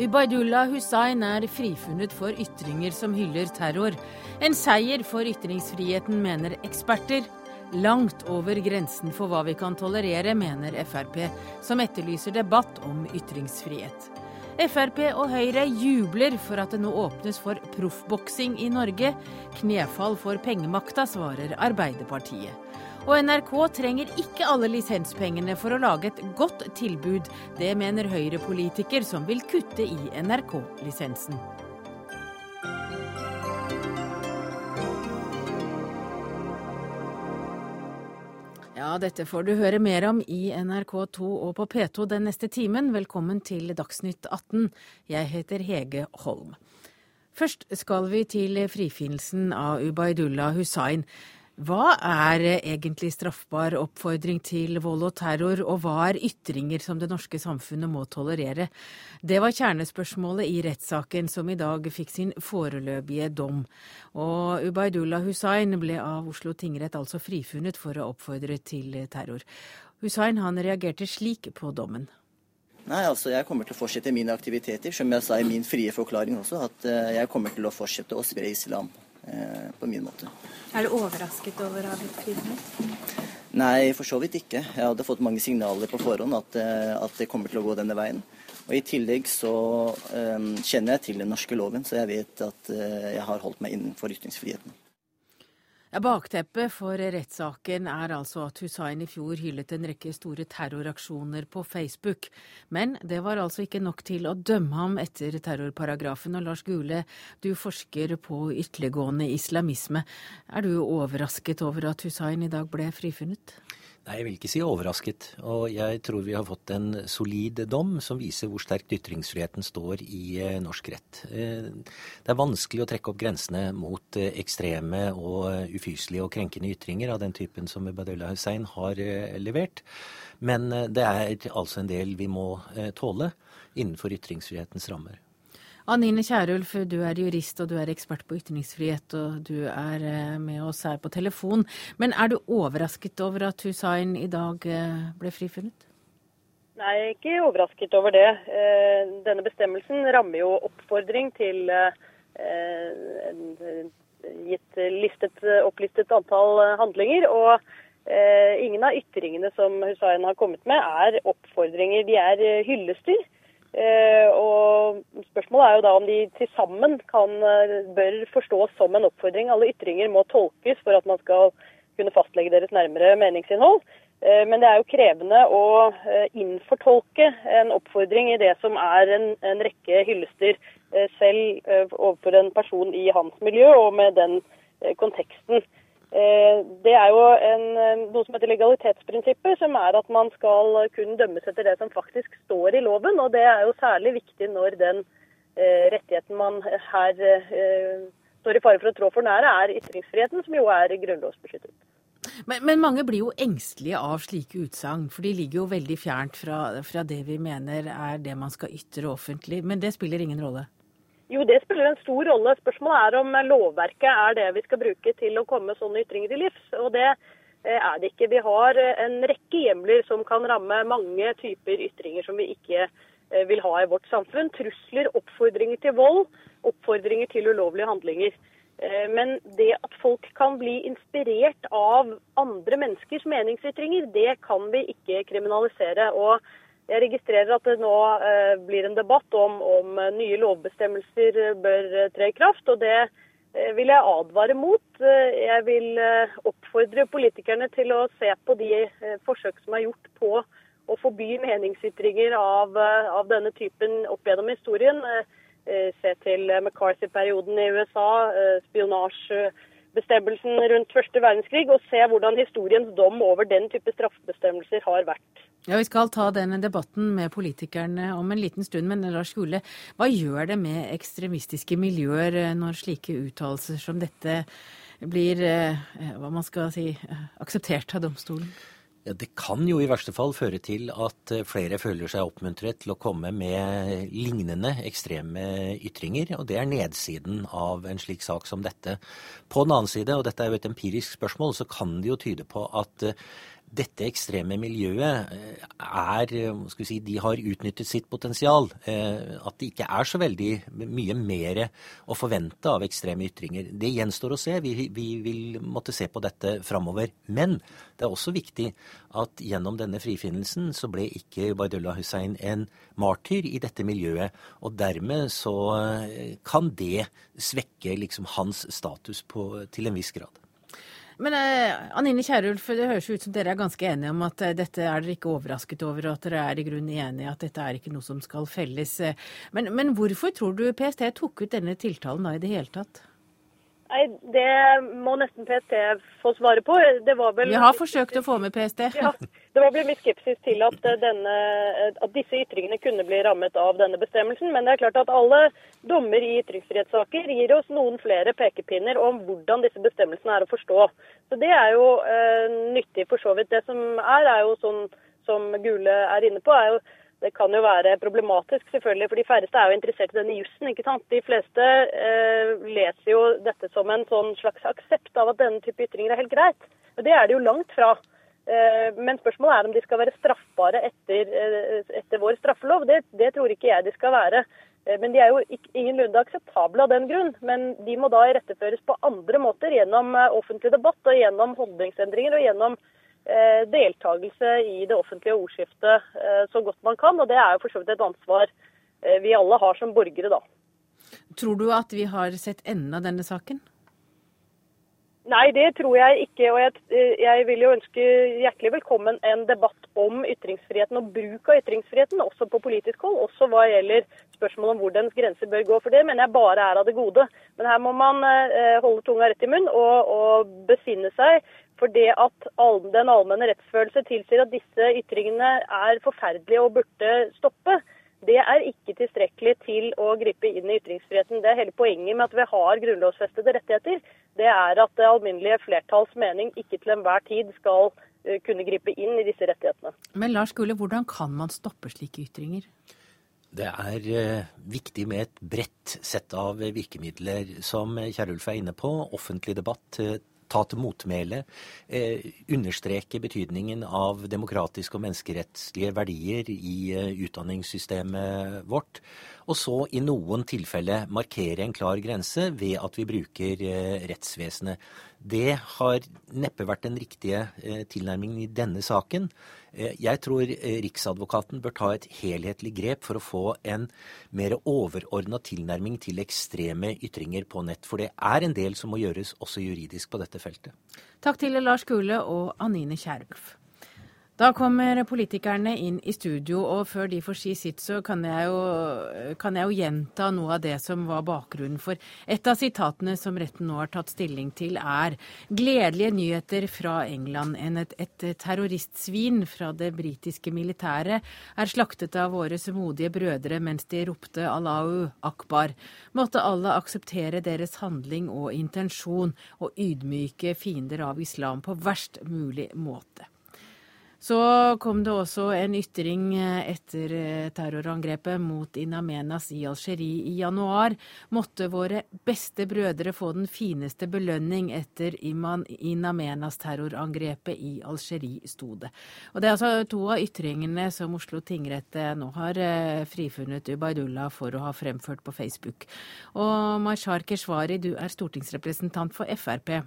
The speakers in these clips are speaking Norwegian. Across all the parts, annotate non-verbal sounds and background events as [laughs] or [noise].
Ubaydullah Hussain er frifunnet for ytringer som hyller terror. En seier for ytringsfriheten, mener eksperter. Langt over grensen for hva vi kan tolerere, mener Frp, som etterlyser debatt om ytringsfrihet. Frp og Høyre jubler for at det nå åpnes for proffboksing i Norge. Knefall for pengemakta, svarer Arbeiderpartiet. Og NRK trenger ikke alle lisenspengene for å lage et godt tilbud. Det mener Høyre-politiker som vil kutte i NRK-lisensen. Ja, dette får du høre mer om i NRK2 og på P2 den neste timen. Velkommen til Dagsnytt 18. Jeg heter Hege Holm. Først skal vi til frifinnelsen av Ubaidullah Hussain. Hva er egentlig straffbar oppfordring til vold og terror, og hva er ytringer som det norske samfunnet må tolerere? Det var kjernespørsmålet i rettssaken som i dag fikk sin foreløpige dom. Og Ubaydullah Hussain ble av Oslo tingrett altså frifunnet for å oppfordre til terror. Hussain han reagerte slik på dommen. Nei, altså Jeg kommer til å fortsette mine aktiviteter, som jeg sa i min frie forklaring også, at eh, jeg kommer til å fortsette å spre islam på min måte. Er du overrasket over å ha blitt frifunnet? Nei, for så vidt ikke. Jeg hadde fått mange signaler på forhånd at, eh, at det kommer til å gå denne veien. Og I tillegg så um, kjenner jeg til den norske loven, så jeg vet at uh, jeg har holdt meg innenfor ytringsfriheten. Bakteppet for rettssaken er altså at Hussein i fjor hyllet en rekke store terroraksjoner på Facebook. Men det var altså ikke nok til å dømme ham etter terrorparagrafen. Og Lars Gule, du forsker på ytterliggående islamisme. Er du overrasket over at Hussein i dag ble frifunnet? Nei, jeg vil ikke si overrasket. Og jeg tror vi har fått en solid dom som viser hvor sterkt ytringsfriheten står i eh, norsk rett. Eh, det er vanskelig å trekke opp grensene mot eh, ekstreme og ufyselige og krenkende ytringer av den typen som Badullah Hussein har levert. Men det er altså en del vi må tåle innenfor ytringsfrihetens rammer. Anine Kierulf, du er jurist og du er ekspert på ytringsfrihet, og du er eh, med oss her på telefon. Men er du overrasket over at Hussein i dag eh, ble frifunnet? Nei, ikke overrasket over det. Eh, denne bestemmelsen rammer jo oppfordring til gitt listet, opplistet antall handlinger. og Ingen av ytringene som Hussein har kommet med, er oppfordringer. De er hyllester. Eh, og Spørsmålet er jo da om de til sammen kan, eh, bør forstås som en oppfordring. Alle ytringer må tolkes for at man skal kunne fastlegge deres nærmere meningsinnhold. Eh, men det er jo krevende å innfortolke en oppfordring i det som er en, en rekke hyllester selv overfor en person i hans miljø, og med den konteksten. Eh, det er jo en, eh, noe som heter legalitetsprinsippet, som er at man skal kun dømmes etter det som faktisk står i loven. Og det er jo særlig viktig når den eh, rettigheten man her står i fare for å trå for nære, er ytringsfriheten, som jo er grunnlovsbeskyttet. Men, men, mange blir jo engstelige av slike utsagn, for de ligger jo veldig fjernt fra, fra det vi mener er det man skal ytre offentlig. Men det spiller ingen rolle? Jo, det spiller en stor rolle. Spørsmålet er om lovverket er det vi skal bruke til å komme sånne ytringer til livs. Og det eh, er det ikke. Vi har eh, en rekke hjemler som kan ramme mange typer ytringer som vi ikke eh, vil ha i vårt samfunn. Trusler, oppfordringer til vold, oppfordringer til ulovlige handlinger. Men det at folk kan bli inspirert av andre menneskers meningsytringer, det kan vi ikke kriminalisere. Og jeg registrerer at det nå eh, blir en debatt om, om nye lovbestemmelser bør eh, tre i kraft. og det eh, vil jeg advare mot. Jeg vil oppfordre politikerne til å se på de forsøk som er gjort på å forby meningsytringer av, av denne typen opp gjennom historien. Se til McCarthy-perioden i USA, spionasjebestemmelsen rundt første verdenskrig, og se hvordan historiens dom over den type straffebestemmelser har vært. Ja, Vi skal ta denne debatten med politikerne om en liten stund, men Lars Gule, hva gjør det med ekstremistiske miljøer eh, når slike uttalelser som dette blir eh, hva man skal si, akseptert av domstolen? Ja, Det kan jo i verste fall føre til at eh, flere føler seg oppmuntret til å komme med lignende ekstreme ytringer, og det er nedsiden av en slik sak som dette. På den annen side, og dette er jo et empirisk spørsmål, så kan det jo tyde på at dette ekstreme miljøet eh, er vi si, De har utnyttet sitt potensial. Eh, at det ikke er så veldig mye mer å forvente av ekstreme ytringer. Det gjenstår å se. Vi, vi vil måtte se på dette framover. Men det er også viktig at gjennom denne frifinnelsen så ble ikke Baidullah Hussein en martyr i dette miljøet. Og dermed så eh, kan det svekke liksom hans status på, til en viss grad. Men eh, Anine Kierulf, det høres ut som dere er ganske enige om at eh, dette er dere ikke overrasket over, og at dere er i grunnen enige at dette er ikke noe som skal felles. Eh, men, men hvorfor tror du PST tok ut denne tiltalen da i det hele tatt? Nei, Det må nesten PST få svare på. Det var vel... Vi har forsøkt å få med PST. Ja, det var blitt mye skepsis til at, eh, denne, eh, at, disse ytringene kunne bli rammet av denne bestemmelsen. Men det er klart at alle dommer i ytringsfrihetssaker gir oss noen flere pekepinner om hvordan disse bestemmelsene er å forstå. Så Det er jo eh, nyttig for så vidt. Det som er, er jo sånn som Gule er inne på, er jo det kan jo være problematisk, selvfølgelig, for de færreste er jo interessert i denne jussen. ikke sant? De fleste eh, leser jo dette som en sånn slags aksept av at denne type ytringer er helt greit. Men det er det jo langt fra. Eh, men spørsmålet er om de skal være straffbare etter, eh, etter vår straffelov. Det, det, tror ikke jeg de skal være. Eh, men de er jo ingenlunde akseptable av den grunn. Men de må da iretteføres på andre måter, gjennom offentlig debatt og gjennom holdningsendringer og gjennom deltakelse i det offentlige ordskiftet så godt man kan. Og det er jo for så vidt et ansvar vi alle har som borgere, da. Tror du at vi har sett enden av denne saken? Nei, det tror jeg ikke. Og jeg, jeg, vil jo ønske hjertelig velkommen en debatt om ytringsfriheten og bruk av ytringsfriheten, også på politisk hold. Også hva gjelder spørsmålet om hvor dens grenser bør gå. For det mener jeg bare er av det gode. Men her må man holde tunga rett i munn og, og besinne seg for det at den allmenne rettsfølelse tilsier at disse ytringene er forferdelige og burde stoppe, det er ikke tilstrekkelig til å gripe inn i ytringsfriheten. Det er hele poenget med at vi har grunnlovsfestede rettigheter. Det er at det alminnelige flertalls mening ikke til enhver tid skal eh, kunne gripe inn i disse rettighetene. Men Lars Gulle, hvordan kan man stoppe slike ytringer? Det er eh, viktig med et bredt sett av virkemidler, som Kjerulf er inne på. Offentlig debatt, eh, ta til motmæle, eh, understreke betydningen av demokratiske og menneskerettslige verdier i eh, utdanningssystemet vårt. Og så i noen tilfeller markere en klar grense ved at vi bruker eh, rettsvesenet. Det har neppe vært den riktige eh, tilnærmingen i denne saken. Eh, jeg tror eh, Riksadvokaten bør ta et helhetlig grep for å få en mer overordna tilnærming til ekstreme ytringer på nett. For det er en del som må gjøres også juridisk på dette feltet. Takk til Lars Gule og Anine Kierulf. Da kommer politikerne inn i studio, og før de får si sitt, så kan jeg, jo, kan jeg jo gjenta noe av det som var bakgrunnen for et av sitatene som retten nå har tatt stilling til, er gledelige nyheter fra England. En et, et terroristsvin fra det britiske militæret er slaktet av våre modige brødre mens de ropte Allahu akbar. Måtte alle akseptere deres handling og intensjon, og ydmyke fiender av islam på verst mulig måte. Så kom det også en ytring eh, etter eh, terrorangrepet mot In Amenas i Algerie i januar. Måtte våre beste brødre få den fineste belønning etter In Amenas terrorangrepet i Algerie, sto det. Og Det er altså to av ytringene som Oslo tingrett eh, nå har frifunnet Ubaidullah for å ha fremført på Facebook. Og Mashar Keshvari, du er stortingsrepresentant for Frp.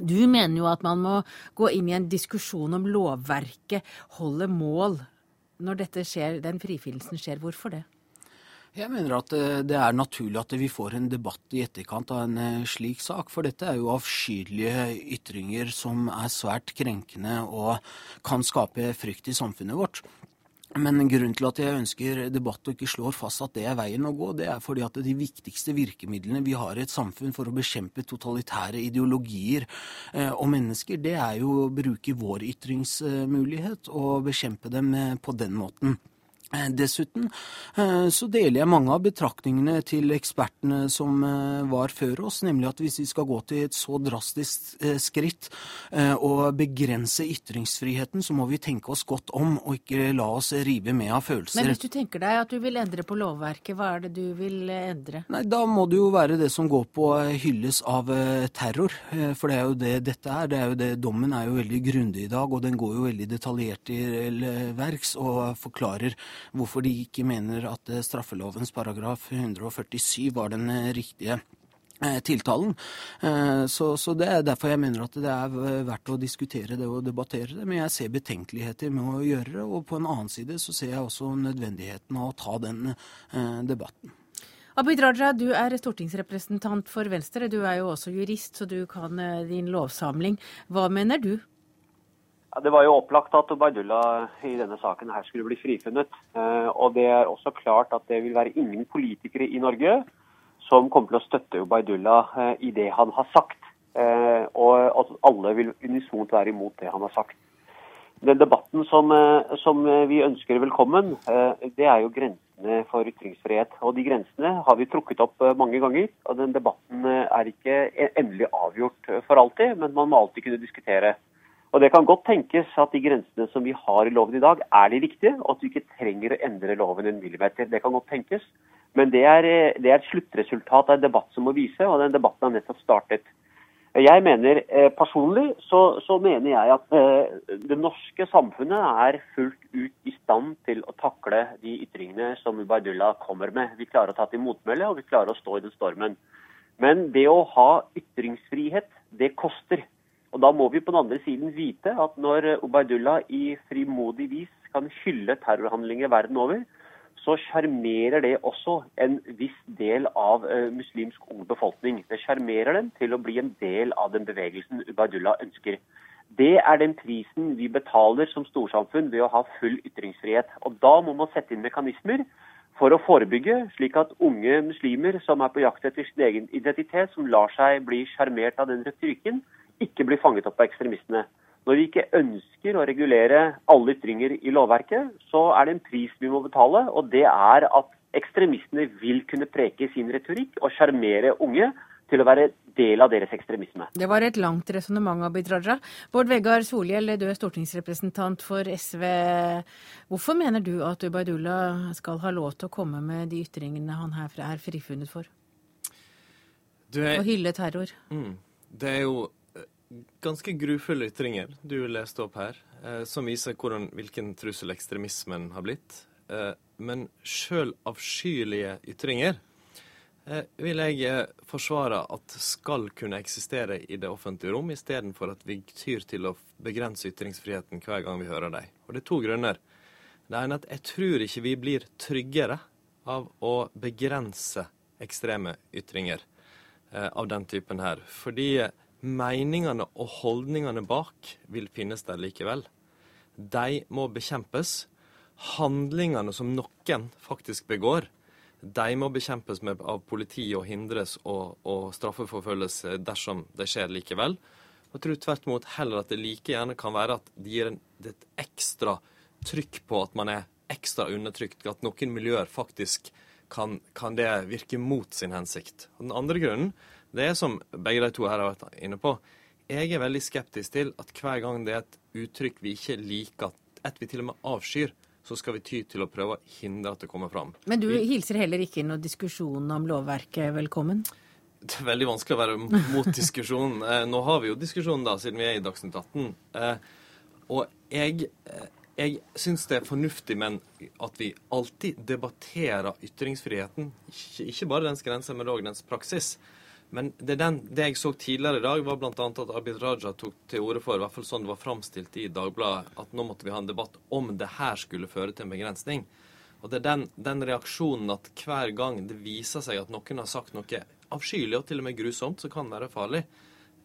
Du mener jo at man må gå inn i en diskusjon om lovverket holder mål når dette skjer, den frifinnelsen skjer. Hvorfor det? Jeg mener at eh, det er naturlig at vi får en debatt i etterkant av en eh, slik sak. For dette er jo avskyelige ytringer som er svært krenkende og kan skape frykt i samfunnet vårt. Men grunnen til at jeg ønsker debatt og ikke slår fast at det er veien å gå, det er fordi at de viktigste virkemidlene vi har i et samfunn for å bekjempe totalitære ideologier eh, og mennesker, det er jo å bruke vår ytringsmulighet og bekjempe dem eh, på den måten. Eh, dessuten eh, så deler jeg mange av betraktningene til ekspertene som eh, var før oss, nemlig at hvis vi skal gå til et så drastisk skritt og begrense ytringsfriheten, så må vi tenke oss godt om og ikke la oss rive med av følelser. Men hvis du tenker deg at du vil endre på lovverket, hva er det du vil endre? Nei, Da må det jo være det som går på hylles av terror. For det er jo det dette er. Det er jo det, dommen er jo veldig grundig i dag, og den går jo veldig detaljert i verks og forklarer hvorfor de ikke mener at eh, straffelovens paragraf 147 var den eh, riktige eh, tiltalen. Så, så, Det er derfor jeg mener at det er verdt å diskutere det og debattere det. Men jeg ser betenkeligheter med å gjøre det, og på en annen side så ser jeg også nødvendigheten av å ta den debatten. Abid Raja, du er stortingsrepresentant for Venstre. Du er jo også jurist, så du kan din lovsamling. Hva mener du? Det var jo opplagt at Ubaydullah i denne saken her skulle bli frifunnet. Eh, og det er også klart at det vil være ingen politikere i Norge som kommer til å støtte Ubaydullah eh, i det han har sagt. Eh, og at alle vil unisont være imot det han har sagt. Den debatten som, som vi ønsker velkommen, det er jo grensene for ytringsfrihet. Og de grensene har vi trukket opp mange ganger. Og den debatten er ikke endelig avgjort for alltid, men man må alltid kunne diskutere. Og Det kan godt tenkes at de grensene som vi har i loven i dag, er de riktige, og at vi ikke trenger å endre loven en millimeter. Det kan godt tenkes. Men det er, det er et sluttresultat av en debatt som må vise, og den debatten har nettopp startet. Jeg mener eh, Personlig så, så, mener jeg at eh, det norske samfunnet er fullt ut i stand til å takle de ytringene som Ubaydullah kommer med. Vi klarer å ta til motmæle, og vi klarer å stå i den stormen. Men det å ha ytringsfrihet, det koster. Og Da må vi på den andre siden vite at når Ubaydullah i frimodig vis kan hylle terrorhandlinger verden over, så sjarmerer det også en viss del av uh, muslimsk ung befolkning. Det sjarmerer dem til å bli en del av den bevegelsen Ubaydullah ønsker. Det er den prisen vi betaler som storsamfunn ved å ha full ytringsfrihet. Og Da må man sette inn mekanismer for å forebygge, slik at unge muslimer som er på jakt etter sin egen identitet, som lar seg bli sjarmert av den retorikken, ikke blir fanget opp av ekstremistene. Når vi ikke ønsker å regulere alle ytringer i lovverket, så er det en pris vi må betale, og det er at ekstremistene vil kunne preke sin retorikk og sjarmere unge til å være del av deres ekstremisme. Det var et langt resonnement, Abid Raja. Bård Vegar Solhjell, du er stortingsrepresentant for SV. Hvorfor mener du at Ubaidullah skal ha lov til å komme med de ytringene han her er frifunnet for? Er... Å hylle terror? Mm. Det er jo ganske grufulle ytringer du leste opp her, eh, som viser hvordan, hvilken trussel ekstremismen har blitt. Eh, men sjøl avskyelige ytringer eh, vil jeg eh, forsvare at skal kunne eksistere i det offentlige rom, istedenfor at vi tyr til å begrense ytringsfriheten hver gang vi hører dem. Og det er to grunner. Det ene er at jeg tror ikke vi blir tryggere av å begrense ekstreme ytringer eh, av den typen her. Fordi meningene og holdningene bak vil finnes der likevel. De må bekjempes. Handlingene som noen faktisk begår, de må bekjempes med, av politiet og hindres og, og straffeforfølges dersom det skjer likevel. Jeg tror tvert imot heller at det like gjerne kan være at det gir en, et ekstra trykk på at man er ekstra undertrykt. At noen miljøer faktisk kan, kan det virke mot sin hensikt. Og den andre grunnen det er som begge de to her har vært inne på. Jeg er veldig skeptisk til at hver gang det er et uttrykk vi ikke liker, et vi til og med avskyr, så skal vi ty til å prøve å hindre at det kommer fram. Men du hilser heller ikke noen diskusjon om lovverket velkommen? Det er veldig vanskelig å være mot diskusjon. [laughs] Eh, nå har vi jo diskusjon, da, siden vi er i Dagsnytt 18. Eh, og jeg, eh, jeg syns det er fornuftig, men at vi alltid debatterer ytringsfriheten. Ikke, ikke bare dens grenser, men òg dens praksis. Men det, den, det, jeg så tidligere i dag, var bl.a. at Abid Raja tok til orde for, i hvert fall sånn det var framstilt i Dagbladet, at nå måtte vi ha en debatt om det her skulle føre til en begrensning. Og det er den, den reaksjonen at hver gang det viser seg at noen har sagt noe avskyelig og til og med grusomt, som kan være farlig,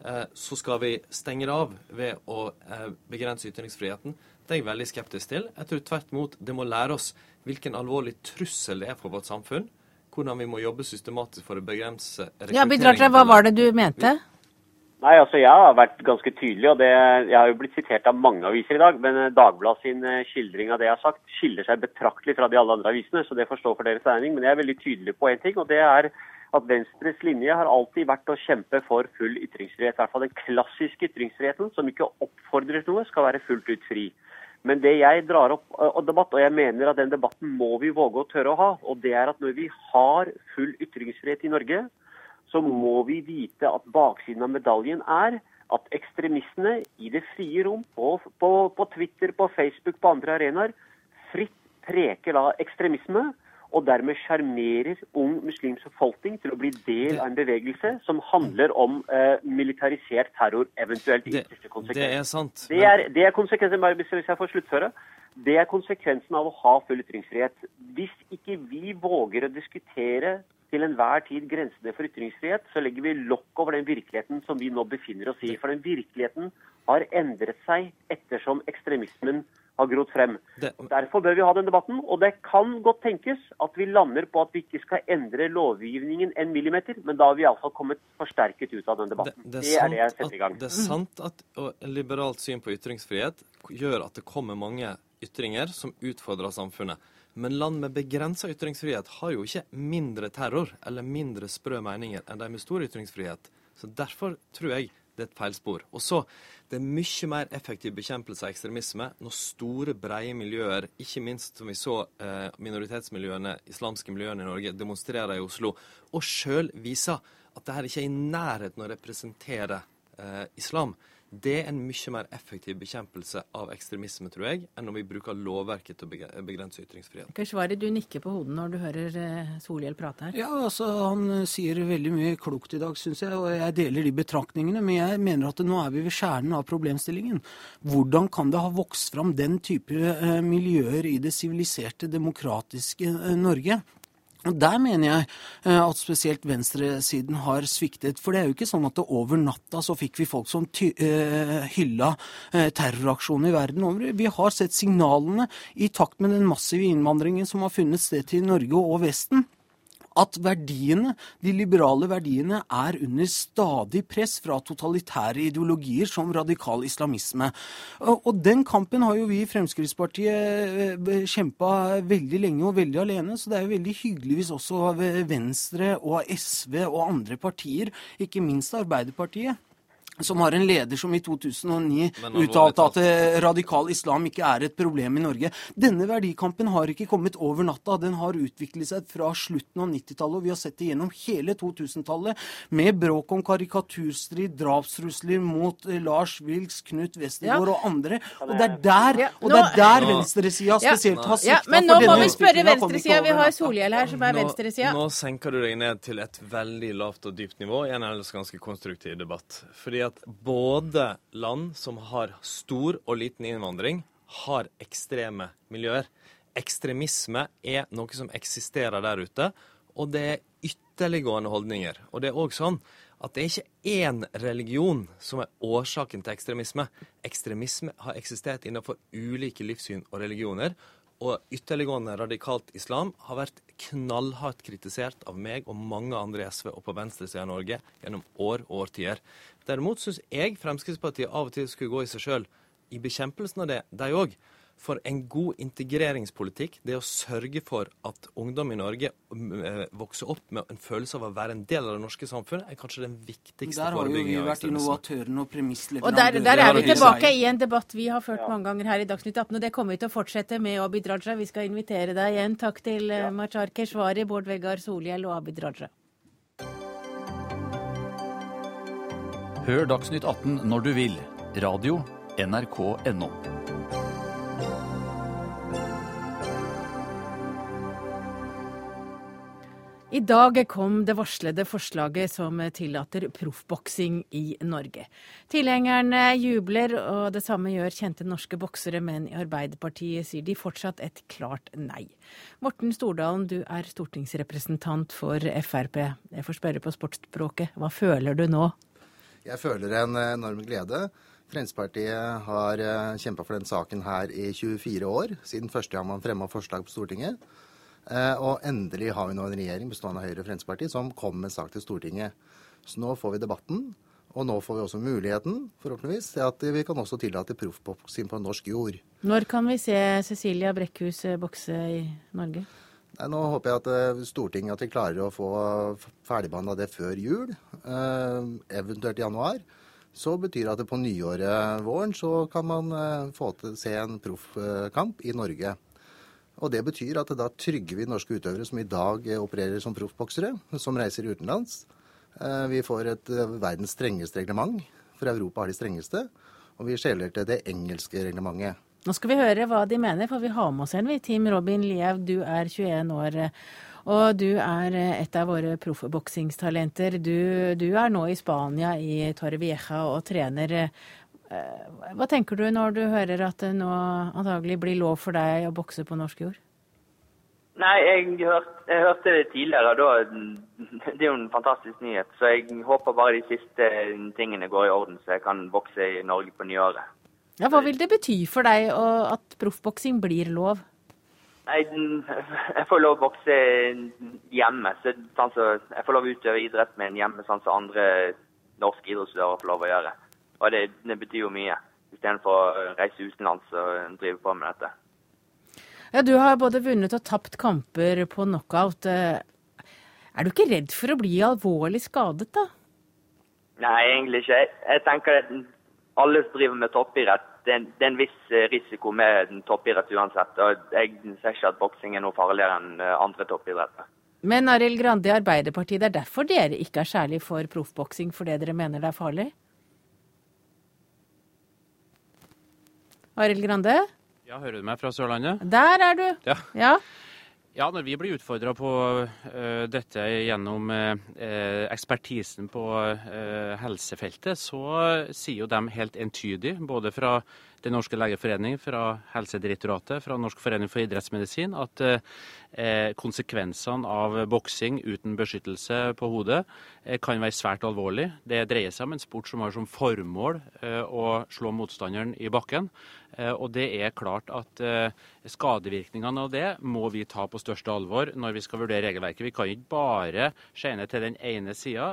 eh, så skal vi stenge det av ved å eh, begrense ytringsfriheten. Det er jeg veldig skeptisk til. Jeg tror tvert imot det må lære oss hvilken alvorlig trussel det er for vårt samfunn hvordan vi må jobbe systematisk for å begrense Ja, Bidrag, Hva var det du mente? Nei, altså Jeg har vært ganske tydelig, og det, jeg har jo blitt sitert av mange aviser i dag. Men Dagblad Dagbladet sin eh, skildring av det jeg har sagt, skiller seg betraktelig fra de alle andre avisene. Så det får stå for deres regning. Men jeg er veldig tydelig på én ting, og det er at Venstres linje har alltid vært å kjempe for full ytringsfrihet. I hvert fall den klassiske ytringsfriheten, som ikke oppfordrer noe, skal være fullt ut fri. Men det jeg drar opp og eh, debatt, og jeg mener at den debatten må vi våge å tørre å ha, og det er at når vi har full ytringsfrihet i Norge, så må vi vite at baksiden av medaljen er at ekstremistene i det frie rom, på, på, på Twitter, på Facebook, på andre arenaer, fritt preker da ekstremisme. Og dermed sjarmerer ung muslimsk befolkning til å bli del av en bevegelse som handler om eh, militarisert terror, eventuelt i ytterste konsekvens. Det er sant. Det er, det er konsekvensen, hvis jeg får sluttføre. Det er konsekvensen av å ha full ytringsfrihet. Hvis ikke vi våger å diskutere til enhver tid grensene for ytringsfrihet, så legger vi lokk over den virkeligheten som vi nå befinner oss i. For den virkeligheten har endret seg ettersom ekstremismen har grodd frem. Det... Derfor bør vi ha den debatten. Og det kan godt tenkes at vi lander på at vi ikke skal endre lovgivningen en millimeter, men da har vi iallfall kommet forsterket ut av den debatten. Det, det, er, det er det jeg setter i gang. Det er sant at liberalt syn på ytringsfrihet gjør at det kommer mange ytringer som utfordrer samfunnet. Men land med begrensa ytringsfrihet har jo ikke mindre terror eller mindre sprø meninger enn de med stor ytringsfrihet. Så Derfor tror jeg det er et feilspor. Og så, det er mye mer effektiv bekjempelse av ekstremisme når store, breie miljøer, ikke minst som vi så eh, minoritetsmiljøene, islamske miljøene i Norge, demonstrerer i Oslo, og sjøl viser at dette ikke er i nærheten å representere eh, islam. Det er en mye mer effektiv bekjempelse av ekstremisme, tror jeg, enn når vi bruker lovverket til å begrense ytringsfrihet. svarer du nikker på hodet når du hører eh, Solhjell prate her. Ja, altså Han eh, sier veldig mye klokt i dag, syns jeg, og jeg deler de betraktningene. Men jeg mener at nå er vi ved kjernen av problemstillingen. Hvordan kan det ha vokst fram den type eh, miljøer i det siviliserte, demokratiske Norge? Og Der mener jeg eh, at spesielt venstresiden har sviktet. For det er jo ikke sånn at det over natta så fikk vi folk som uh, hylla uh, terroraksjoner i verden over. Vi har sett signalene i takt med den massive innvandringen som har funnet sted til Norge og Vesten at verdiene, de liberale verdiene er under stadig press fra totalitære ideologier som radikal islamisme. Og den kampen har jo vi i Fremskrittspartiet eh, kjempa veldig lenge og veldig alene, så det er jo veldig hyggelig hvis også Venstre og SV og andre partier, ikke minst Arbeiderpartiet, som har en leder som i 2009 uttalte at eh, radikal islam ikke er et problem i Norge. Denne verdikampen har ikke kommet over natta. Den har utviklet seg fra slutten av 90-tallet, og vi har sett det gjennom hele 2000-tallet, med bråk om karikaturstrid, drapstrusler mot eh, Lars Wilks, Knut Westergård ja. og andre. Og det er der, ja, og det er der venstresida spesielt har sikta. Ja, men nå må vi spørre venstresida. Vi har Solhjell her, som er venstresida. Nå senker du deg ned til et veldig lavt og dypt nivå i en ellers ganske konstruktiv debatt. Fordi at både land som har stor og liten innvandring, har ekstreme miljøer. Ekstremisme er noe som eksisterer der ute, og det er ytterliggående holdninger. Og det er òg sånn at det er ikke én religion som er årsaken til ekstremisme. Ekstremisme har eksistert innenfor ulike livssyn og religioner, og ytterliggående radikalt islam har vært knallhardt kritisert av meg og mange andre i SV og på venstresida av Norge gjennom år og årtier. Derimot syns jeg Fremskrittspartiet av og til skulle gå i seg sjøl i bekjempelsen av det, de òg for en god integreringspolitikk, det å sørge for at ungdom i Norge eh, vokser opp med en følelse av å være en del av det norske samfunnet, er kanskje den viktigste Der har jo vi vært innovatørene og premissleverandørene. Og der, der, er vi tilbake i en debatt vi har ført mange ganger her i Dagsnytt 18, og det kommer vi til å fortsette med Abid Raja. Vi skal invitere deg igjen. Takk til eh, ja. Machar Keshvari, Bård Vegar Solhjell og Abid Raja. Hør Dagsnytt 18 når du vil. Radio NRK.no. I dag kom det varslede forslaget som tillater proffboksing i Norge. Tilhengerne jubler, og det samme gjør kjente norske boksere, men i Arbeiderpartiet sier de fortsatt et klart nei. Morten Stordalen, du er stortingsrepresentant for Frp. Jeg får spørre på sportsspråket, hva føler du nå? Jeg føler en enorm glede. Fremskrittspartiet har eh, kjempa for den saken her i 24 år, siden første gang man fremma forslag på Stortinget. Eh, og endelig har vi nå en regjering bestående av Høyre og Fremskrittspartiet som kommer med sak til Stortinget. Så nå får vi debatten. Og nå får vi også muligheten, forhåpentligvis, til at vi kan også tillate proffboksing på norsk jord. Når kan vi se Cecilia Brekkhus bokse i Norge? Nei, nå håper jeg at eh, Stortinget at de klarer å få ferdigbehandla det før jul, eh, eventuelt i januar. Så betyr det at på nyåret våren så kan man eh, få til se en proffkamp i Norge. Og det betyr at da trygger vi norske utøvere som i dag eh, opererer som proffboksere, som reiser utenlands. Eh, Vi får et eh, verdens strengeste reglement, for Europa har de strengeste. Og vi skjeler til det engelske reglementet. Nå skal vi høre hva de mener, for vi har med oss en. vi. Team Robin Liev, du er 21 år. Og du er et av våre proffboksingstalenter. Du, du er nå i Spania, i Torrevieja, og trener. Eh, Hva tenker du når du hører at det nå antagelig blir lov for deg å bokse på norsk jord? Nei, jeg, hørte, jeg hørte det tidligere. Da, det er jo en fantastisk nyhet. Så jeg håper bare de siste tingene går i orden, så jeg kan bokse i Norge på nyåret. Ja, Hva vil det bety for deg at proffboksing blir lov? Nei, jeg får lov å bokse hjemme. Så, sånn jeg får lov å utøve idrett med en hjemme, sånn som andre norske idrettsutøvere får lov å gjøre. Og det, det betyr jo mye, istedenfor å reise utenlands og drive på med dette. Ja, Du har både vunnet og tapt kamper på knockout. Eh, Er du ikke redd for å bli alvorlig skadet, da? Nei, egentlig ikke. Jeg, jeg tenker at alle som driver med toppidrett, det er, en, det er en viss eh, risiko med toppidrett uansett. Og jeg ser ikke at boksing er noe farligere enn eh, andre toppidretter. Men Arild Grande i Arbeiderpartiet, det er derfor dere ikke er særlig for proffboksing, fordi dere mener det er farlig? Arild Grande? Ja, hører du meg fra Sørlandet? Der er du. Ja. Ja. Ja, når vi blir utfordra på eh, dette gjennom eh, ekspertisen på eh, helsefeltet, så sier jo de helt entydig, både fra Den norske legeforening, fra Helsedirektoratet, fra Norsk forening for idrettsmedisin, at eh, konsekvensene av boksing uten beskyttelse på hodet eh, kan være svært alvorlig. Det dreier seg om en sport som har som formål eh, å slå motstanderen i bakken. Eh, Og det er klart at eh, skadevirkningene av det må vi ta på største alvor når vi skal vurdere regelverket. Vi kan ikke bare skjene til den ene sida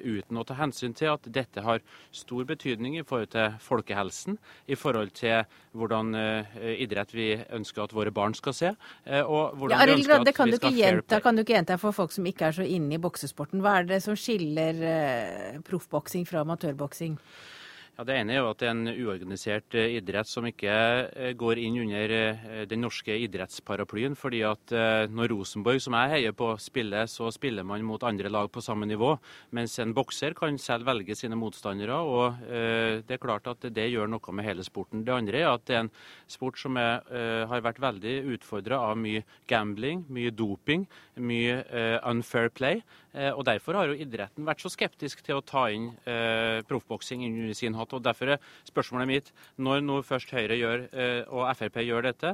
uten å ta hensyn til at dette har stor betydning i forhold til folkehelsen, i forhold til hvordan eh, idrett vi ønsker at våre barn skal se. eh, Og hvordan Ja, Arild Grande, kan kan du ikke gjenta for folk som ikke er så inne i boksesporten? Hva er det som skiller eh, proffboksing fra amatørboksing? Ja, Det ene er jo at det er en uorganisert eh, idrett som ikke eh, går inn under eh, den norske idrettsparaplyen. fordi at når Rosenborg, som jeg heier på, spiller, så spiller man mot andre lag på samme nivå. Mens en bokser kan selv velge sine motstandere. og Det er klart at det gjør noe med hele sporten. Det andre er at det er en sport som er, har vært veldig utfordra av mye gambling, mye doping, mye unfair play. Og Derfor har jo idretten vært så skeptisk til å ta inn proffboksing under sin hatt. Og Derfor er spørsmålet mitt, når nå først Høyre gjør, eh, og Frp gjør dette,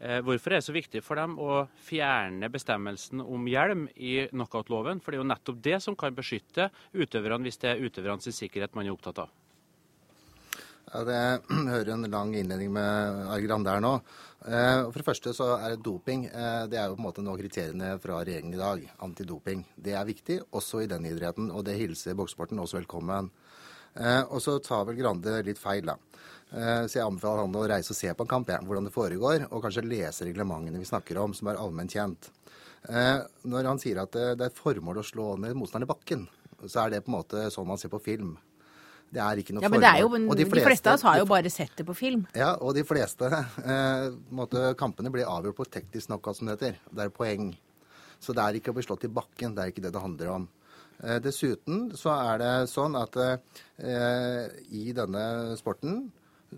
eh, hvorfor er det så viktig for dem å fjerne bestemmelsen om hjelm i knockoutloven? For det er jo nettopp det som kan beskytte utøverne, hvis det er utøvernes sikkerhet man er opptatt av. Ja, det [clears throat] hører en lang innledning med Arild der nå. Eh, For det første så er det doping. Det er jo på en måte nå kriteriene fra regjeringen i dag. Antidoping. Det er viktig, også i den idretten, og det hilser boksesporten også velkommen. Eh, Og så tar vel Grande litt feil, da. Eh, Så jeg anbefaler han å reise og se på en kamp, ja, hvordan det foregår, og kanskje lese reglementene vi snakker om, som er allment kjent. Eh, Når han sier at det er et formål å slå ned motstanderen i bakken, så er det på en måte sånn man ser på film. Det er ikke noe Ja, men det er jo, formål. Og De fleste av oss har jo bare sett det på film. Ja, og de fleste eh, måte, kampene blir avgjort på teknisk knockout, som det heter. Det er poeng. Så det er ikke å bli slått i bakken. Det er ikke det det handler om. Eh, dessuten så er det sånn at eh, i denne sporten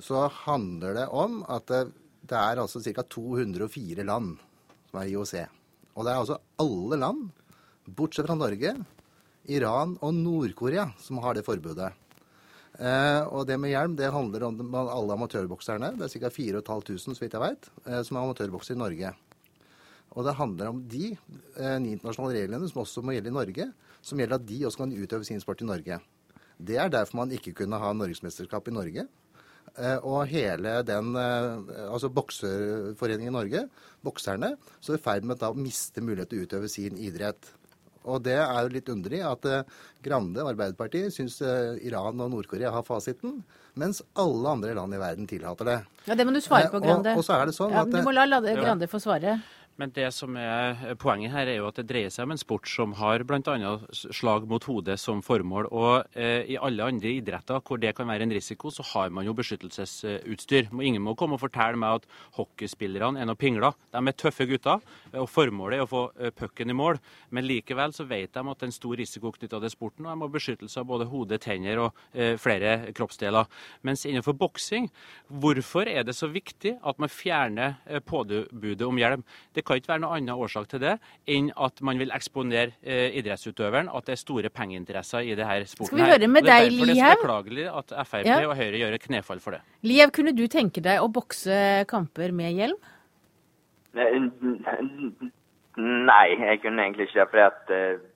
så handler det om at det, det er altså ca. 204 land som er IOC. Og det er altså alle land, bortsett fra Norge, Iran og Nord-Korea, som har det forbudet. Eh, og det med hjelm det handler om alle amatørbokserne. Det er ca. 4500 så vidt jeg veit, eh, som er amatørboksere i Norge. Og det handler om de eh, internasjonale reglene som også må gjelde i Norge, som gjelder at de også kan utøve sin sport i Norge. Det er derfor man ikke kunne ha norgesmesterskap i Norge. Eh, og hele den eh, altså bokserforeningen i Norge, bokserne, så er i ferd med å miste mulighet til å utøve sin idrett. Og det er jo litt underlig at eh, Grande og Arbeiderpartiet syns eh, Iran og Nord-Korea har fasiten, mens alle andre land i verden tillater det. Ja, Det må du svare på, Eh, og- Grande. og så er det sånn ja, at- Du må la Grande få svare. Men det som er poenget her, er jo at det dreier seg om en sport som har bl.a. slag mot hodet som formål. Og eh, i alle andre idretter hvor det kan være en risiko, så har man jo beskyttelsesutstyr. Ingen må komme og fortelle meg at hockeyspillerne er noe pingler. De er tøffe gutter, og formålet er å få eh, pucken i mål. Men likevel så vet de at det er en stor risiko knytta til sporten, og de har beskyttelse av både hode, tenner og eh, flere kroppsdeler. Mens innenfor boksing, hvorfor er det så viktig at man fjerner eh, påbudet om hjelm? Det kan ikke være noen annen årsak til det enn at man vil eksponere eh, idrettsutøveren, at det er store pengeinteresser i det her sporten. Skal vi høre med det er deg, derfor det er så beklagelig at Frp Ja. og Høyre gjør et knefall for det. Liev, kunne du tenke deg å bokse kamper med hjelm? Nei, jeg kunne egentlig ikke det. fordi at uh,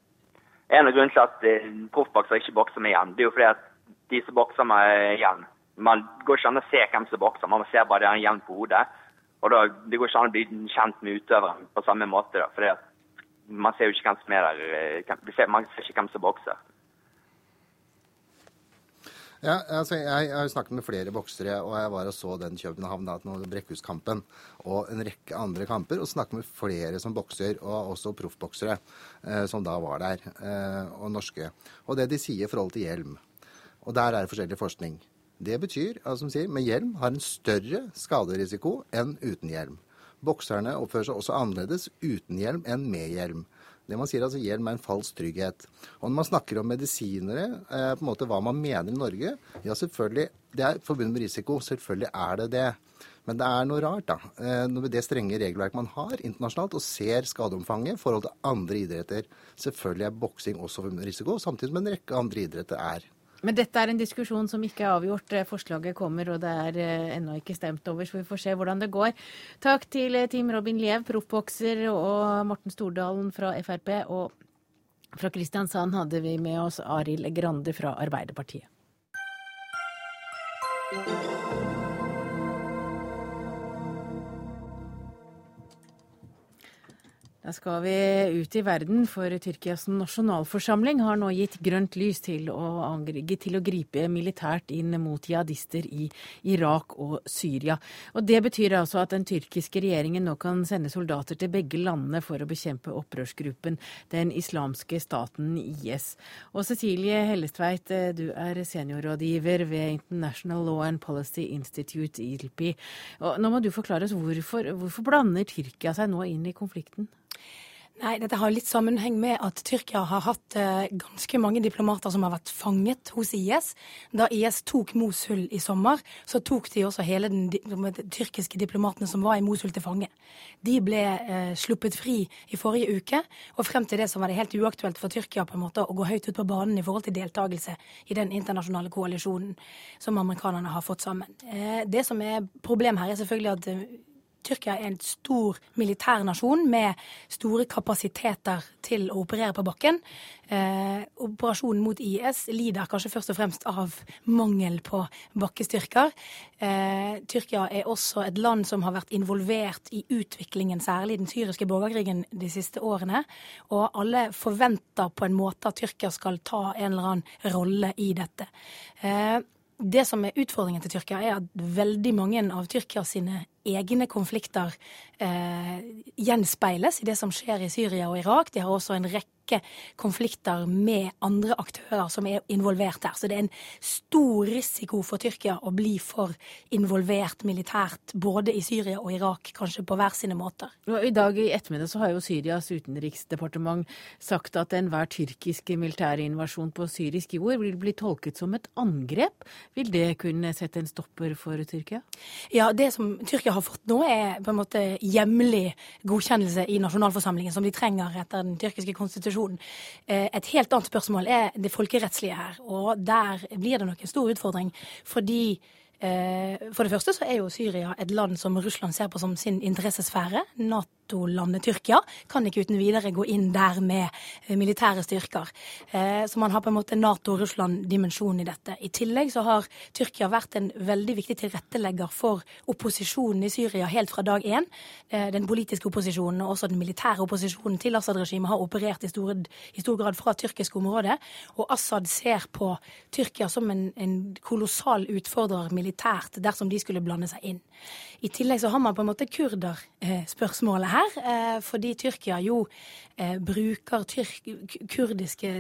En av grunnene til at uh, proffboksere ikke bokser med hjelm, det er jo fordi at de som bokser med hjelm Man går ikke an å se hvem som bokser, man ser bare det er en hjelm på hodet. Og da, Det går ikke an å bli kjent med utøveren på samme måte. da, fordi at Man ser jo ikke hvem som er der, eh, man ser ikke hvem som bokser. Ja, altså jeg, har jo snakket med flere boksere, og jeg var og så den København, da, nå Brekkhuskampen, og en rekke andre kamper, og snakket med flere som bokser, og også proffboksere eh, som da var der, eh, og norske. Og det de sier i forhold til hjelm, og der er det forskjellig forskning. Det betyr, altså, som med hjelm har en større skaderisiko enn uten hjelm. Bokserne oppfører seg også annerledes uten hjelm enn med hjelm. Det man sier altså Hjelm er en falsk trygghet. Og når man snakker om medisinere, eh, på en måte hva man mener i Norge, ja selvfølgelig, det er forbundet med risiko. Selvfølgelig er det det. Men det er noe rart, da. Eh, Med det strenge regelverket man har internasjonalt, og ser skadeomfanget i forhold til andre idretter. Selvfølgelig er boksing også forbundet med risiko, samtidig som en rekke andre idretter er. Men dette er en diskusjon som ikke er avgjort. Eh, Forslaget kommer, og det er eh, ennå ikke stemt over, så vi får se hvordan det går. Takk til eh, Team Robin Liev, proffbokser, og Morten Stordalen fra Frp. Og fra Kristiansand hadde vi med oss Arild Grande fra Arbeiderpartiet. Da skal vi ut i verden, for Tyrkias nasjonalforsamling har nå gitt grønt lys til å, til å gripe militært inn mot jihadister i Irak og Syria. Og Det betyr altså at den tyrkiske regjeringen nå kan sende soldater til begge landene for å bekjempe opprørsgruppen Den islamske staten IS. Og Cecilie Hellestveit, eh, du er seniorrådgiver ved International Law and Policy Institute, ILPI. Og nå må du forklare oss hvorfor, hvorfor blander Tyrkia seg nå inn i konflikten? Nei, dette har litt sammenheng med at Tyrkia har hatt eh, ganske mange diplomater som har vært fanget hos IS. Da IS tok Mosul i sommer, så tok de også hele den de tyrkiske diplomatene som var i Mosul til fange. De ble eh, sluppet fri i forrige uke, og frem til det så var det helt uaktuelt for Tyrkia på en måte å gå høyt ut på banen i forhold til deltakelse i den internasjonale koalisjonen som amerikanerne har fått sammen. Eh, det som er problemet her, er selvfølgelig at eh, Tyrkia er en stor militær nasjon med store kapasiteter til å operere på bakken. Eh, operasjonen mot IS lider kanskje først og fremst av mangel på bakkestyrker. Eh, Tyrkia er også et land som har vært involvert i utviklingen, særlig den syriske borgerkrigen de siste årene. Og alle forventer på en måte at Tyrkia skal ta en eller annen rolle i dette. Eh, det som er utfordringen til Tyrkia, er at veldig mange av Tyrkia sine egne konflikter eh, gjenspeiles i det som skjer i Syria og Irak. De har også en rekke konflikter med andre aktører som er involvert der. Så det er en stor risiko for Tyrkia å bli for involvert militært, både i Syria og Irak, kanskje på hver sine måter. I dag i ettermiddag så har jo Syrias utenriksdepartement sagt at enhver tyrkisk militærinvasjon på syrisk jord vil bli tolket som et angrep. Vil det kunne sette en stopper for Tyrkia? Ja, det som Tyrkia har fått nå, er på en måte hjemlig godkjennelse i nasjonalforsamlingen, som de trenger etter den tyrkiske konstitusjonen. Eh, Et helt annet spørsmål er det folkerettslige her, og der blir det nok en stor utfordring. Fordi For det første så er jo Syria et land som Russland ser på som sin interessesfære. Nato-landet Tyrkia kan ikke uten videre gå inn der med militære styrker. Så man har på en måte Nato-Russland-dimensjon i dette. I tillegg så har Tyrkia vært en veldig viktig tilrettelegger for opposisjonen i Syria helt fra dag én. Den politiske opposisjonen og også den militære opposisjonen til Assad-regimet har operert i, stor, i, stor grad fra tyrkisk område. Og Assad ser på Tyrkia som en, en kolossal utfordrer militært dersom de skulle blande seg inn. I tillegg så har man på en måte kurderspørsmålet her, eh, fordi Tyrkia jo eh, bruker tyrk, kurdiske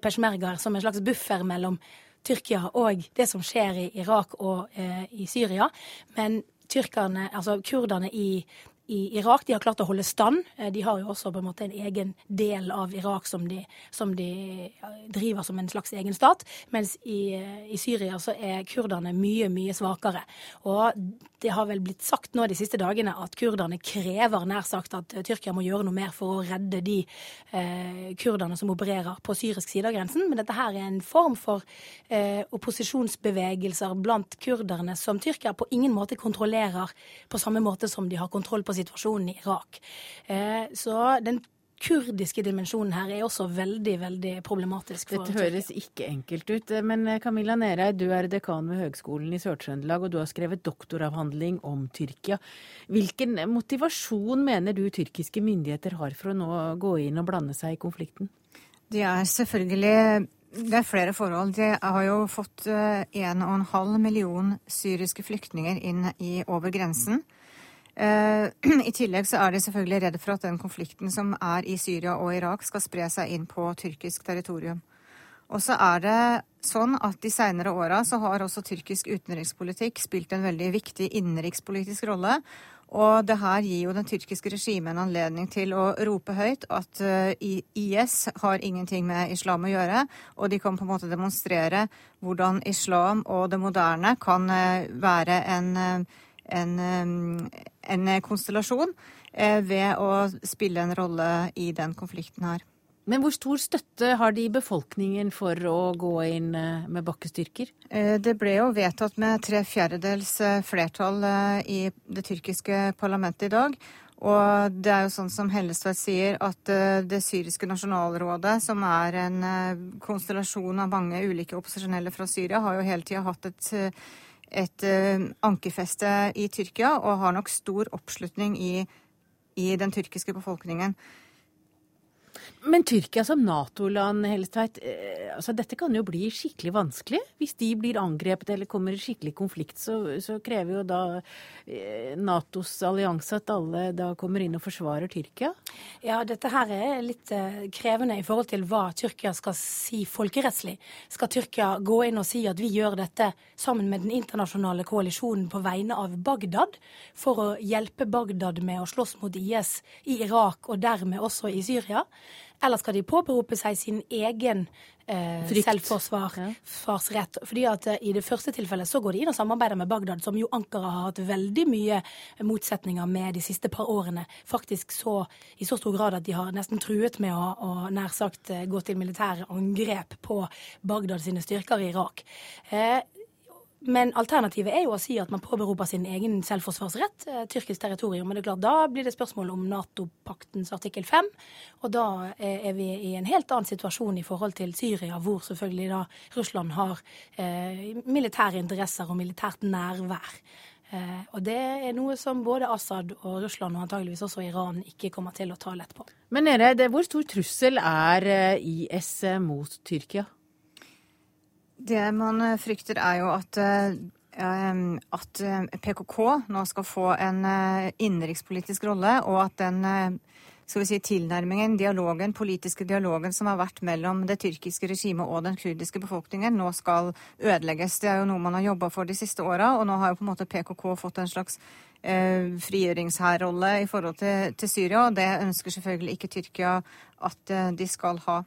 peshmergaer som en slags buffer mellom Tyrkia og det som skjer i Irak og eh, i Syria. Men tyrkerne, altså kurderne i i Irak. De har klart å holde stand. Eh, de har jo også på en måte en egen del av Irak som de, som de driver som en slags egen stat. Mens i, eh, i, Syria så er kurderne mye, mye svakere. Og det har vel blitt sagt nå de siste dagene at kurderne krever nær sagt at Tyrkia må gjøre noe mer for å redde de eh, kurderne som opererer på syrisk side av grensen. Men dette her er en form for eh, opposisjonsbevegelser blant kurderne som Tyrkia på ingen måte kontrollerer på samme måte som de har kontroll på situasjonen i Irak. Eh, så den kurdiske dimensjonen her er også veldig veldig problematisk. Dette høres ikke enkelt ut. Men eh, Camilla Nerei, du er dekan ved Høgskolen i Sør-Trøndelag, og du har skrevet doktoravhandling om Tyrkia. Hvilken motivasjon mener du tyrkiske myndigheter har for å nå gå inn og blande seg i konflikten? De er selvfølgelig det er flere forhold. De har jo fått 1,5 million syriske flyktninger inn i, over grensen. Eh, [clears throat] I tillegg så er de selvfølgelig redde for at den konflikten som er i Syria og Irak, skal spre seg inn på tyrkisk territorium. Og så er det sånn at de seinere åra så har også tyrkisk utenrikspolitikk spilt en veldig viktig innenrikspolitisk rolle. Og det her gir jo den tyrkiske regimet en anledning til å rope høyt at eh, IS har ingenting med islam å gjøre, og de kan på en måte demonstrere hvordan islam og det moderne kan uh, være en en, en konstellasjon eh, ved å spille en rolle i den konflikten her. Men hvor stor støtte har de i befolkningen for å gå inn eh, med bakkestyrker? Eh, det ble jo vedtatt med tre fjerdedels flertall i det tyrkiske parlamentet i dag. Og det er jo sånn som Hellestveit sier, at det syriske nasjonalrådet, som er en konstellasjon av mange ulike opposisjonelle fra Syria, har jo hele tida hatt et et uh, ankerfeste i Tyrkia og har nok stor oppslutning i, i den tyrkiske befolkningen. Men Tyrkia som Nato-land, Hellestveit, eh, altså dette kan jo bli skikkelig vanskelig. Hvis de blir angrepet eller kommer i skikkelig konflikt, så, så krever jo da eh, Natos allianse at alle da kommer inn og forsvarer Tyrkia? Ja, dette her er litt eh, krevende i forhold til hva Tyrkia skal si folkerettslig. Skal Tyrkia gå inn og si at vi gjør dette sammen med den internasjonale koalisjonen på vegne av Bagdad, for å hjelpe Bagdad med å slåss mot IS i Irak og dermed også i Syria? Eller skal de påberope seg sin egen eh, selvforsvarsrett? Ja. Fordi at eh, I det første tilfellet så går de inn og samarbeider med Bagdad, som jo Ankara har hatt veldig mye motsetninger med de siste par årene. Faktisk så, i så stor grad at de har nesten truet med å, å nær sagt eh, gå til militære angrep på Bagdad sine styrker i Irak. Eh, men alternativet er jo å si at man påberoper sin egen selvforsvarsrett, eh, tyrkisk territorium. Men det er klart, da blir det spørsmål om Nato-paktens artikkel 5. Og da er vi i en helt annen situasjon i forhold til Syria, hvor selvfølgelig da Russland har eh, militære interesser og militært nærvær. Eh, og det er noe som både Assad og Russland, og antageligvis også Iran, ikke kommer til å ta lett på. Men Nere, hvor stor trussel er eh, IS eh, mot Tyrkia? Det man eh, frykter, er jo at, eh, at eh, PKK nå skal få en innenrikspolitisk rolle, og at den skal vi si, tilnærmingen, dialogen, politiske dialogen som har vært mellom det tyrkiske regimet og den kurdiske befolkningen, nå skal ødelegges. Det er jo noe man har jobba for de siste åra, og nå har jo på en måte PKK fått en slags eh, frigjøringshærrolle i forhold til, til, Syria, og det ønsker selvfølgelig ikke Tyrkia at de skal ha.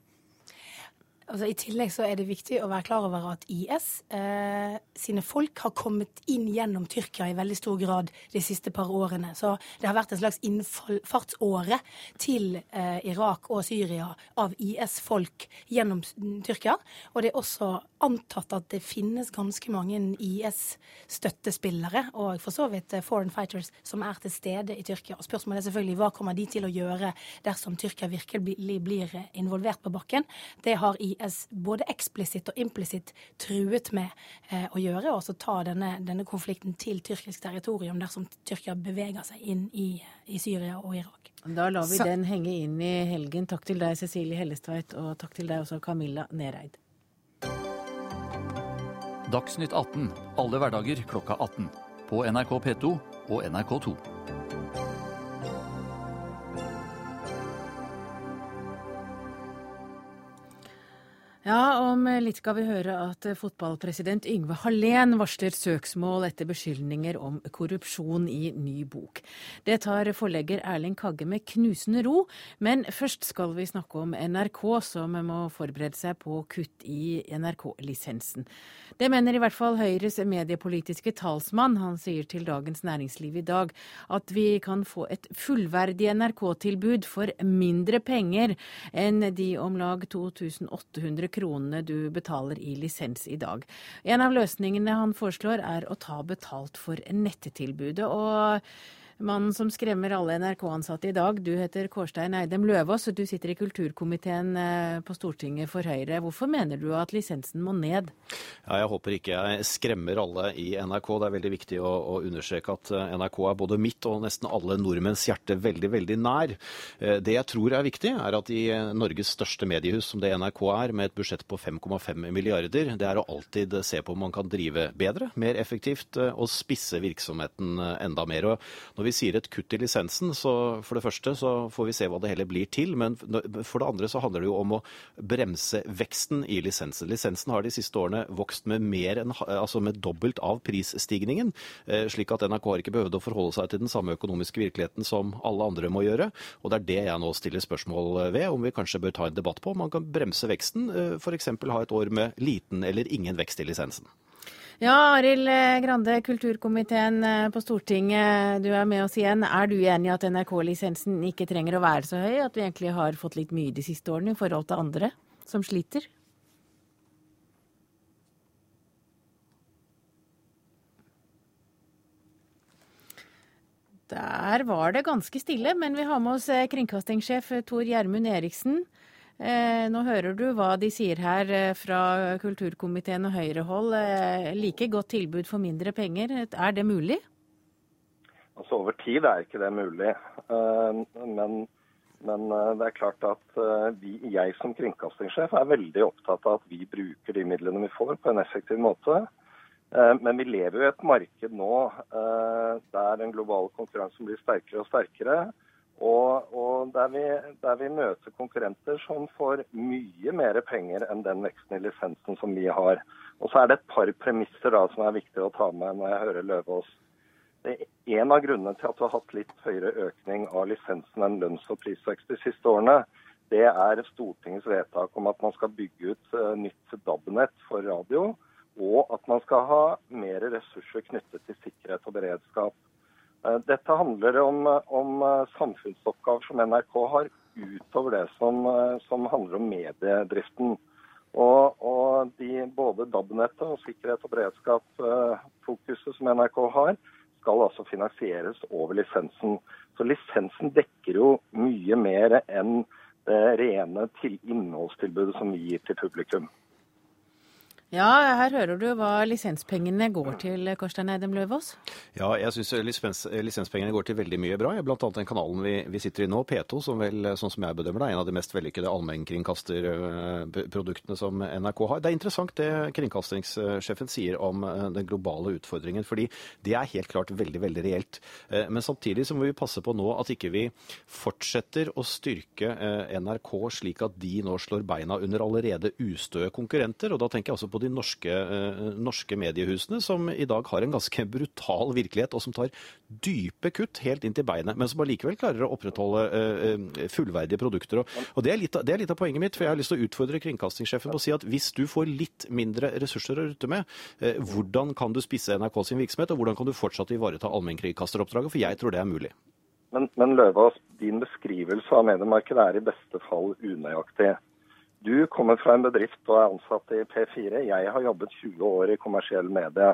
Altså, I tillegg så er det viktig å være klar over at IS eh, sine folk har kommet inn gjennom Tyrkia i veldig stor grad de siste par årene. Så det har vært en slags innfartsåre til eh, Irak og Syria av IS-folk gjennom Tyrkia. Og det er også antatt at det finnes ganske mange IS-støttespillere og for så vidt eh, foreign fighters som er til stede i Tyrkia. Og spørsmålet er selvfølgelig hva kommer de til å gjøre dersom Tyrkia virkelig blir involvert på bakken. Det har IS IS både eksplisitt og implisitt truet med eh, å gjøre, og så ta denne, denne, konflikten til tyrkisk territorium dersom Tyrkia beveger seg inn i, i Syria og Irak. Da lar vi så... den henge inn i helgen. Takk til deg, Cecilie Hellestveit, og takk til deg også, Camilla Nereid. Dagsnytt 18 alle hverdager klokka 18. På NRK P2 og NRK2. Ja, om litt skal vi høre at fotballpresident Yngve Hallén varsler søksmål etter beskyldninger om korrupsjon i ny bok. Det tar forlegger Erling Kagge med knusende ro, men først skal vi snakke om NRK, som må forberede seg på kutt i NRK-lisensen. Det mener i hvert fall Høyres mediepolitiske talsmann. Han sier til Dagens Næringsliv i dag at vi kan få et fullverdig NRK-tilbud for mindre penger enn de om lag 2800 kroner kronene du betaler i lisens i dag. En av løsningene han foreslår er å ta betalt for nettetilbudet. og Mannen som skremmer alle NRK-ansatte i dag, du heter Kårstein Eidem Løvaas, og du sitter i kulturkomiteen eh, på Stortinget for Høyre. Hvorfor mener du at lisensen må ned? Ja, jeg håper ikke jeg skremmer alle i NRK. Det er veldig viktig å, å understreke at eh, NRK er både mitt og nesten alle nordmenns hjerte veldig, veldig nær. Eh, det jeg tror er viktig, er at i Norges største mediehus, som det NRK er, med et budsjett på 5,5 milliarder, det er å alltid se på om man kan drive bedre, mer effektivt og spisse virksomheten enda mer. Og når vi sier et kutt i lisensen, så for det første så får vi se hva det heller blir til. Men for det andre så handler det jo om å bremse veksten i lisensen. Lisensen har de siste årene vokst med mer enn, altså med dobbelt av prisstigningen. Eh, slik at NRK har ikke behøvd å forholde seg til den samme økonomiske virkeligheten som alle andre må gjøre. Og det er det jeg nå stiller spørsmål ved, om vi kanskje bør ta en debatt på. Om man kan bremse veksten, eh, f.eks. ha et år med liten eller ingen vekst i lisensen. Ja, Arild eh, Grande, kulturkomiteen eh, på Stortinget, du er med oss igjen. Er du enig i at NRK-lisensen ikke trenger å være så høy, at vi egentlig har fått litt mye de siste årene i forhold til andre som sliter? Der var det ganske stille, men vi har med oss eh, kringkastingssjef Tor Gjermund Eriksen. Eh, nå hører du hva de sier her eh, fra kulturkomiteen og Høyrehold. Eh, like godt tilbud for mindre penger. Er det mulig? Altså Over tid er ikke det mulig. Men, men det er klart at vi, jeg som kringkastingssjef er veldig opptatt av at vi bruker de midlene vi får på en effektiv måte. Men vi lever jo i et marked nå der den globale konkurransen blir sterkere og sterkere. Og, og der, vi, der, vi, møter konkurrenter som får mye mer penger enn den veksten i lisensen som vi har. Og så er det et par premisser da som er viktig å ta med når jeg hører Løvaas. En av grunnene til at du har hatt litt høyere økning av lisensen enn lønns- og prisvekst de siste årene, det er Stortingets vedtak om at man skal bygge ut uh, nytt DAB-nett for radio, og at man skal ha mer ressurser knyttet til sikkerhet og beredskap. Eh, dette handler om, om eh, samfunnsoppgaver som NRK har utover det som, eh, som handler om mediedriften. Og, og de, både DAB-nettet og sikkerhet og beredskap-fokuset som NRK har, skal altså finansieres over lisensen. Så lisensen dekker jo mye mer enn det rene til innholdstilbudet som vi gir til publikum. Ja, her hører du hva lisenspengene går til, Karstein Eidem Løvaas? Ja, jeg syns lisens, lisenspengene går til veldig mye bra. Blant annet den kanalen vi, vi, sitter i nå, P2, som vel, sånn som jeg bedømmer det, er en av de mest vellykkede allmennkringkasterproduktene som NRK har. Det er interessant det kringkastingssjefen sier om eh, den globale utfordringen, fordi det er helt klart veldig, veldig reelt. Eh, men samtidig så må vi passe på nå at ikke vi fortsetter å styrke eh, NRK slik at de nå slår beina under allerede ustøe konkurrenter. og da tenker jeg også på på de norske, norske mediehusene, som i dag har en ganske [laughs] brutal virkelighet, og som tar dype kutt helt inn til beinet, men som allikevel klarer å opprettholde fullverdige produkter. Og det er, litt, det er litt av poenget mitt, for jeg har lyst til å utfordre kringkastingssjefen på å si at hvis du får litt mindre ressurser å rutte med, hvordan kan du spisse NRK sin virksomhet, og hvordan kan du fortsatt ivareta allmennkringkasteroppdraget? For jeg tror det er mulig. Men, men Løvaas, din beskrivelse av mediemarkedet er i beste fall unøyaktig. Du kommer fra en bedrift og er ansatt i P4. Jeg har jobbet 20 år i kommersiell medie.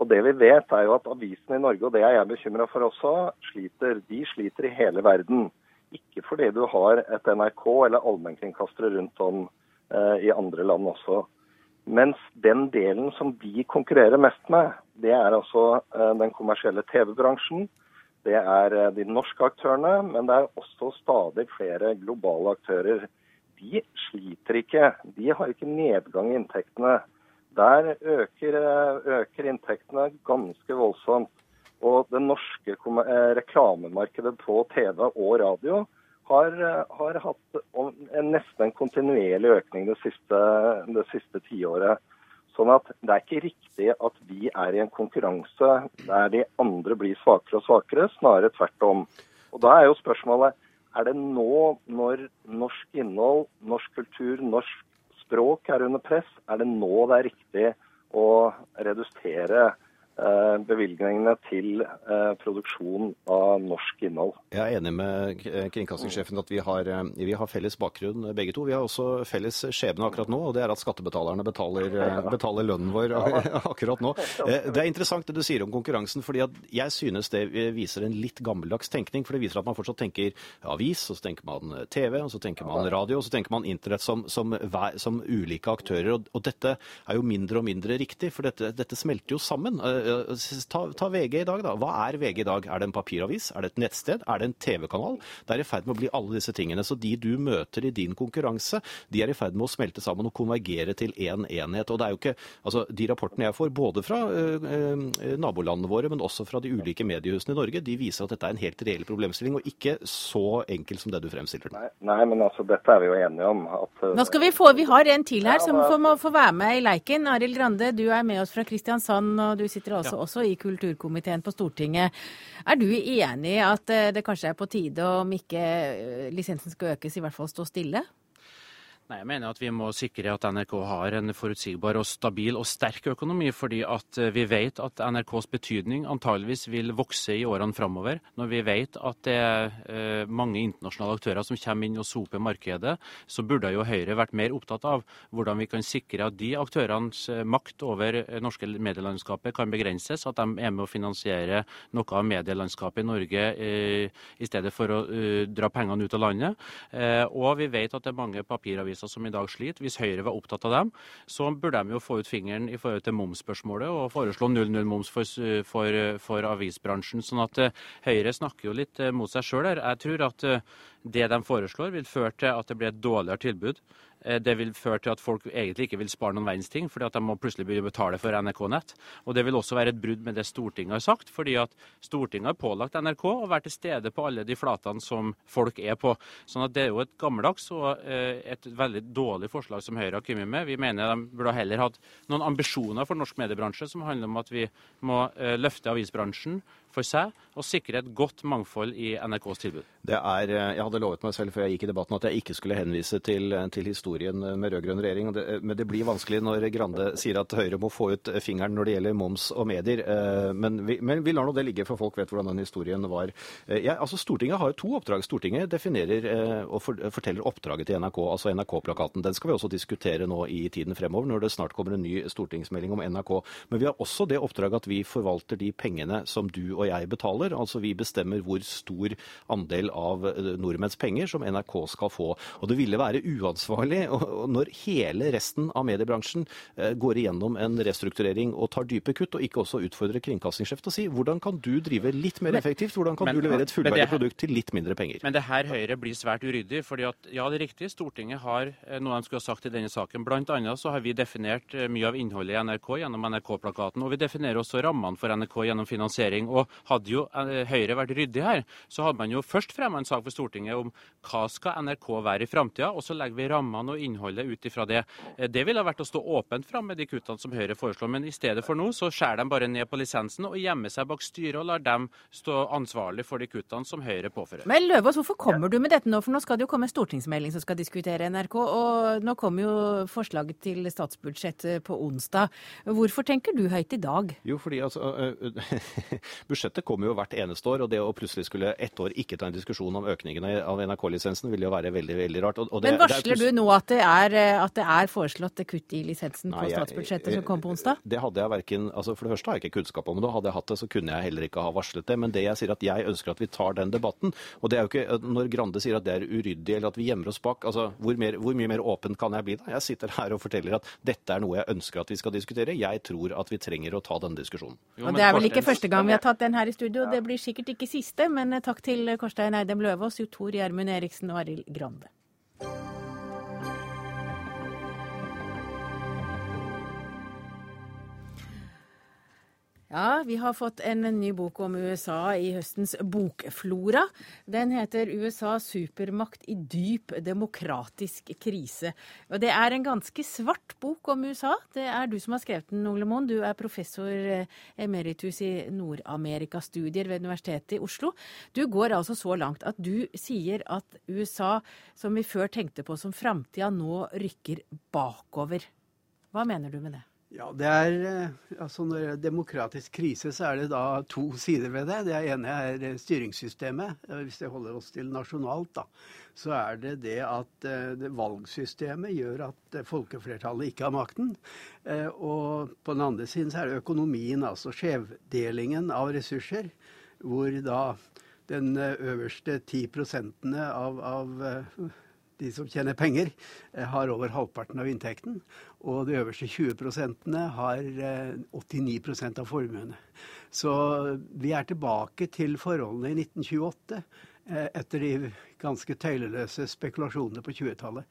Og det vi vet er jo at avisene i Norge, og det er jeg bekymra for også, sliter. De sliter i hele verden. Ikke fordi du har et NRK eller allmennkringkastere rundt om eh, i andre land også. Mens den delen som de konkurrerer mest med, det er altså eh, den kommersielle TV-bransjen det er eh, de norske aktørene, men det er også stadig flere globale aktører. De sliter ikke. De har ikke nedgang i inntektene. Der øker, eh, øker inntektene ganske voldsomt. Og det norske eh, reklamemarkedet på TV og radio har, har hatt nesten en kontinuerlig økning det siste, det siste tiåret. Sånn at det er ikke riktig at vi er i en konkurranse der de andre blir svakere og svakere, snarere tvert om. Og Da er jo spørsmålet er det nå, når norsk innhold, norsk kultur, norsk språk er under press, er det nå det er riktig å redusere bevilgningene til eh, produksjon av norsk innhold. Jeg er enig med kringkastingssjefen at vi har, eh, vi har, felles bakgrunn begge to. Vi har også felles skjebne akkurat nå, og det er at skattebetalerne betaler, betaler lønnen vår [laughs] akkurat nå. Det er interessant det du sier om konkurransen, fordi jeg synes det viser en litt gammeldags tenkning. For det viser at man fortsatt tenker avis, og så tenker man TV, og så tenker man radio, og så tenker man internett som, som, som ulike aktører. Og, og, dette er jo mindre og mindre riktig, for dette, dette smelter jo sammen. Ta, ta, VG i dag, da. Hva er VG i dag? Er det en papiravis? Er det et nettsted? Er det en TV-kanal? Det er i ferd med å bli alle disse tingene. Så de du møter i din konkurranse, de er i ferd med å smelte sammen og konvergere til én en enhet. Og det er jo ikke Altså, de rapportene jeg får, både fra øh, nabolandene våre, men også fra de ulike mediehusene i Norge, de viser at dette er en helt reell problemstilling, og ikke så enkel som det du fremstiller den. Nei, nei, men altså, dette er vi jo enige om. At, Nå skal vi få Vi har en til her som får, må få være med i leiken. Arild Grande, du er med oss fra Kristiansand, og du sitter ja. også i kulturkomiteen på Stortinget. Er du enig i at eh, det kanskje er på tide om ikke eh, lisensen skal økes, i hvert fall stå stille? Nei, Jeg mener at vi må sikre at NRK har en forutsigbar og stabil og sterk økonomi, fordi at eh, vi vet at NRKs betydning antageligvis vil vokse i årene framover. Når vi vet at det er eh, mange internasjonale aktører som kommer inn og soper markedet, så burde jo Høyre vært mer opptatt av hvordan vi kan sikre at de aktørenes eh, makt over norske medielandskapet kan begrenses, at de er med å finansiere noe av medielandskapet i Norge i stedet for å dra pengene ut av landet. Og vi vet at det er mange papiraviser aviser som i dag sliter. Hvis Høyre var opptatt av dem, så burde de jo få ut fingeren i forhold til momsspørsmålet og foreslå 0-0 moms for, for, for, avisbransjen. Sånn at eh, Høyre snakker jo litt eh, mot seg sjøl her. Jeg tror at eh, det de foreslår, vil føre til at det blir et dårligere tilbud. Eh, det vil føre til at folk egentlig ikke vil spare noen verdens ting, fordi at de må plutselig begynne å betale for NRK Nett. Og det vil også være et brudd med det Stortinget har sagt, fordi at Stortinget har pålagt NRK å være til stede på alle de flatene som folk er på. Sånn at det er jo et gammeldags og eh, et veldig dårlig forslag som Høyre har kommet med. Vi mener de burde heller hatt noen ambisjoner for norsk mediebransje som handler om at vi må eh, løfte avisbransjen for seg og sikre et godt mangfold i NRKs tilbud. Det er, Jeg hadde lovet meg selv før jeg gikk i debatten at jeg ikke skulle henvise til, til historien med rød-grønn regjering. Det, men det blir vanskelig når Grande sier at Høyre må få ut fingeren når det gjelder moms og medier. Eh, men vi, men vi lar nå det ligge, for folk vet hvordan den historien var. Eh, ja, altså Stortinget har jo to oppdrag. Stortinget definerer eh, og forteller oppdraget til NRK, altså NRK-plakaten. Den skal vi også diskutere nå i tiden fremover, når det snart kommer en ny stortingsmelding om NRK. Men vi har også det oppdraget at vi forvalter de pengene som du og jeg betaler. Altså vi bestemmer hvor stor andel av nordmenns penger som NRK skal få. Og det ville være uansvarlig [laughs] når hele resten av mediebransjen eh, går igjennom en restrukturering og tar dype kutt, og ikke også utfordrer kringkastingssjef å si hvordan kan du drive litt mer effektivt, hvordan kan men, du levere et fullverdig produkt til litt mindre penger? Men det her Høyre blir svært uryddig. fordi at, ja, det er riktig, Stortinget har eh, noe de skulle ha sagt i denne saken. Blant annet så har vi definert eh, mye av innholdet i NRK gjennom NRK-plakaten. Og vi definerer også rammene for NRK gjennom finansiering. Og hadde jo eh, Høyre vært ryddig her, så hadde man jo først fremma en sak for Stortinget om hva skal NRK være i framtida, og så legger vi rammene og innholdet ut ifra det. Eh, det ville vært å stå åpent fram med de kuttene som Høyre foreslår, men i stedet for nå så skjærer de bare ned på lisensen og gjemmer seg bak styret og lar dem stå ansvarlig for de kuttene som Høyre påfører. Men Løvaas, hvorfor kommer du med dette nå? For nå skal det jo komme en stortingsmelding som skal diskutere NRK, og nå kommer jo forslaget til statsbudsjettet på onsdag. Hvorfor tenker du høyt i dag? Jo, fordi altså, [laughs] Budsjettet kommer jo hvert eneste år, og det å plutselig skulle ett år ikke ta en diskusjon om økningene av NRK-lisensen, ville jo være veldig veldig rart. Og, og det, Men varsler du nå at det, er, at det er foreslått kutt i lisensen på statsbudsjettet som kommer på onsdag? Det hadde jeg verken, altså For det første har jeg ikke kunnskap om det. Hadde jeg hatt det, så kunne jeg heller ikke ha varslet det. Men det jeg sier at jeg ønsker at vi tar den debatten. Og det er jo ikke når Grande sier at det er uryddig eller at vi gjemmer oss bak. altså Hvor, mer, hvor mye mer åpen kan jeg bli da? Jeg sitter her og forteller at dette er noe jeg ønsker at vi skal diskutere. Jeg tror at vi trenger å ta denne diskusjonen. Jo, og Det er vel ikke første gang vi har tatt den her i studio. Det blir sikkert ikke siste, men takk til Korstein Eidem Løvaas, Jo Tor Gjermund Eriksen og Arild Grande. Ja, vi har fått en ny bok om USA i høstens bokflora. Den heter 'USA supermakt i dyp demokratisk krise'. Og Det er en ganske svart bok om USA. Det er du som har skrevet den, Ole Moen. Du er professor eh, emeritus i Nord-Amerika-studier ved Universitetet i Oslo. Du går altså så langt at du sier at USA, som vi før tenkte på som framtida, nå rykker bakover. Hva mener du med det? Ja, det er, eh, altså Når det er demokratisk krise, så er det da to sider ved det. Det ene er eh, styringssystemet. Hvis det holder oss til nasjonalt, da, så er det det at eh, valgsystemet gjør at folkeflertallet ikke har makten. Og på den andre siden så er det økonomien, altså skjevdelingen av ressurser. Hvor da den øverste ti prosentene av, av de som tjener penger, eh, har over halvparten av inntekten. Og de øverste 20% har 89 eh, av formuene. Så vi er tilbake til forholdene i 1928 eh, etter de ganske tøyleløse spekulasjonene på 20-tallet.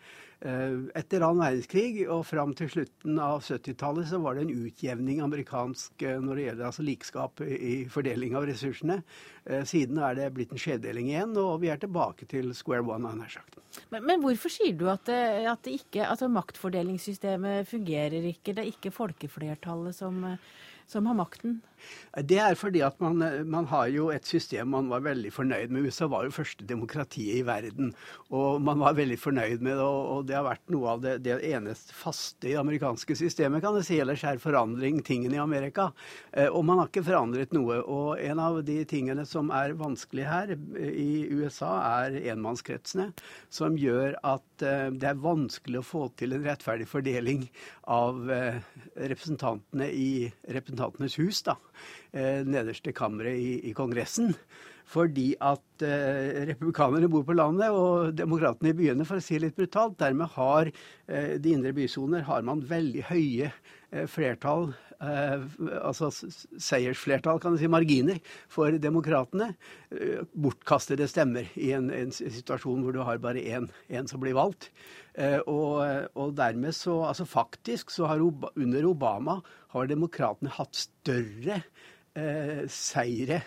Eh, etter annen verdenskrig og fram til slutten av 70-tallet så var det en utjevning amerikansk eh, når det gjelder altså likskap i fordeling av ressursene. Eh, siden er det blitt en skjevdeling igjen, og vi er tilbake til square one. nær sagt. Men, men, hvorfor sier du at, det, at det ikke, altså maktfordelingssystemet fungerer ikke? Det er ikke folkeflertallet som som har makten? Det er fordi at man, man, har jo et system man var veldig fornøyd med. USA var jo første demokratiet i verden, og man var veldig fornøyd med det. Og det har vært noe av det, det eneste faste i amerikanske systemet, kan du si. Ellers er forandring tingene i Amerika. Eh, og man har ikke forandret noe. Og en av de tingene som er vanskelig her i USA, er enmannskretsene, som gjør at eh, det er vanskelig å få til en rettferdig fordeling av eh, representantene i Representantenes hus, da, eh, nederste kammeret i, i, Kongressen. Fordi at eh, republikanerne bor på landet og demokratene i byene, for å si det litt brutalt. Dermed har eh, de indre bysoner har man veldig høye flertall Eh, altså seiersflertall, kan du si, marginer, for demokratene. Eh, bortkastede stemmer i en, en, situasjon hvor du har bare én som blir valgt. Eh, og, og, dermed så Altså faktisk så har under Obama har demokratene hatt større eh, seire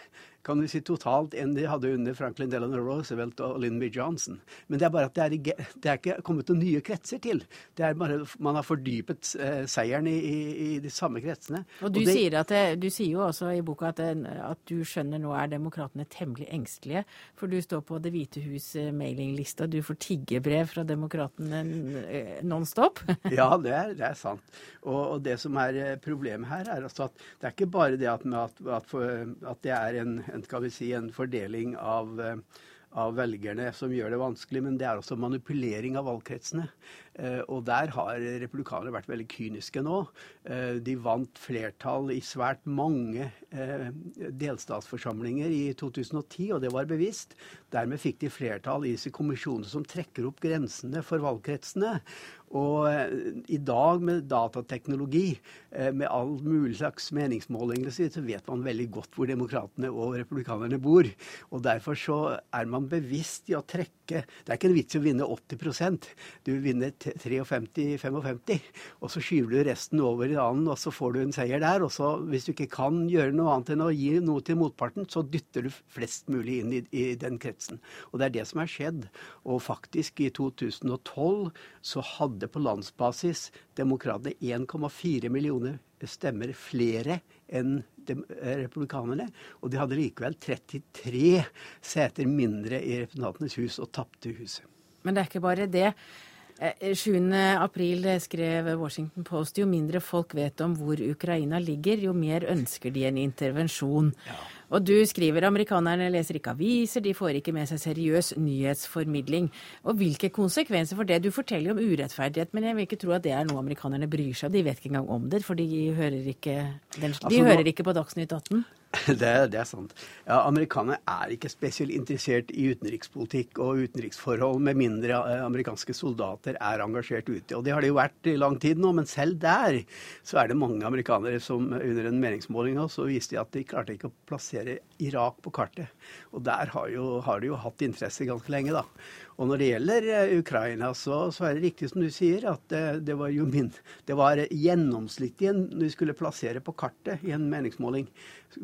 kan vi si totalt enn de hadde under Franklin Delano Roosevelt og Lyndon. Johnson. Men det er bare at det er, det er ikke kommet noen nye kretser til. Det er bare, Man har fordypet eh, seieren i, i, i, de samme kretsene. Og Du, og det, sier, det, du sier jo også i boka at, at, du skjønner nå er demokratene temmelig engstelige. For du står på Det hvite hus eh, mailinglista. Du får tiggebrev fra demokratene eh, non stop. [laughs] ja, det er, det er sant. Og, og, det som er eh, problemet her, er altså at det er ikke bare det at, at, at, at det er en en, vi si, en fordeling av, eh, av velgerne som gjør det vanskelig, men det er også manipulering av valgkretsene. Eh, og der har republikanere vært veldig kyniske nå. Eh, de vant flertall i svært mange eh, delstatsforsamlinger i 2010, og det var bevisst. Dermed fikk de flertall i disse kommisjonene som trekker opp grensene for valgkretsene. Og i dag med datateknologi, med all mulig slags meningsmålinger, så vet man veldig godt hvor demokratene og republikanerne bor. Og derfor så er man bevisst i å trekke Det er ikke en vits i å vinne 80% Du vinner 53-55, og så skyver du resten over i annen, og så får du en seier der. Og så, hvis du ikke kan gjøre noe annet enn å gi noe til motparten, så dytter du flest mulig inn i, i den kretsen. Og det er det som er skjedd. Og faktisk, i 2012 så hadde på landsbasis demokratene 1,4 millioner stemmer flere enn republikanerne. Og de hadde likevel 33 seter mindre i Representantenes hus og tapte huset. Men det er ikke bare det. 7. Eh, april skrev Washington Post jo mindre folk vet om hvor Ukraina ligger, jo mer ønsker de en intervensjon. Ja. Og du skriver amerikanerne leser ikke aviser, de får ikke med seg seriøs nyhetsformidling. Og hvilke konsekvenser for det? Du forteller jo om urettferdighet, men jeg vil ikke tro at det er noe amerikanerne bryr seg om. De vet ikke engang om det, for de hører ikke, den, de altså, hører ikke på Dagsnytt 18. [laughs] Det, det, er sant. Ja, Amerikanerne er ikke spesielt interessert i utenrikspolitikk og utenriksforhold, med mindre eh, amerikanske soldater er engasjert ute. Og det har de jo vært i lang tid nå, men selv der så er det mange amerikanere som under en meningsmåling så viste de at de klarte ikke å plassere Irak på kartet. Og der har, jo, har de jo hatt interesse ganske lenge, da. Og når det gjelder eh, Ukraina, så, så, er det riktig som du sier, at det, det var jo min, det var gjennomsnittlig når vi skulle plassere på kartet i en meningsmåling,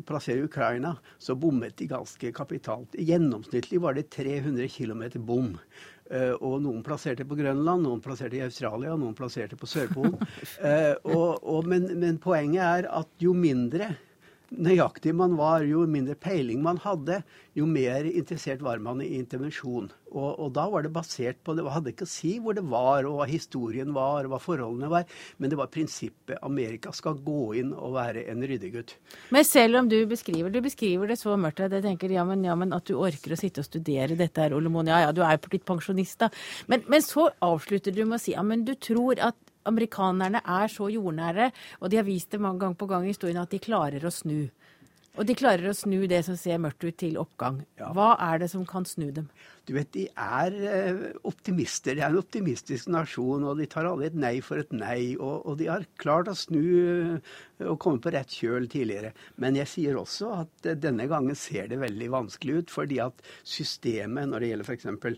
plassere Ukraina, så bommet de ganske kapitalt. Gjennomsnittlig var det 300 km bom. Uh, og noen plasserte på Grønland, noen plasserte i Australia, noen plasserte på Sørpolen. Uh, [laughs] og, og, men, men, poenget er at jo mindre nøyaktig man var, jo mindre peiling man hadde, jo mer interessert var man i intervensjon. Og, og, da var det basert på Det hadde ikke å si hvor det var, og hva historien var, og hva forholdene var, men det var prinsippet Amerika skal gå inn og være en ryddegutt. Men selv om du beskriver, du beskriver det så mørkt at jeg tenker ja men, ja, men at du orker å sitte og studere dette her, Ole Moen. Ja ja, du er jo blitt pensjonist, da. Men, men så avslutter du med å si ja men du tror at amerikanerne er så jordnære, og de har vist det mange gang på gang i historien, at de klarer å snu. Og de klarer å snu det som ser mørkt ut, til oppgang. Hva er det som kan snu dem? Du vet, De er eh, optimister. De er en optimistisk nasjon, og de tar alle et nei for et nei. Og, og de har klart å snu eh, og komme på rett kjøl tidligere. Men jeg sier også at eh, denne gangen ser det veldig vanskelig ut, fordi at systemet, når det gjelder f.eks.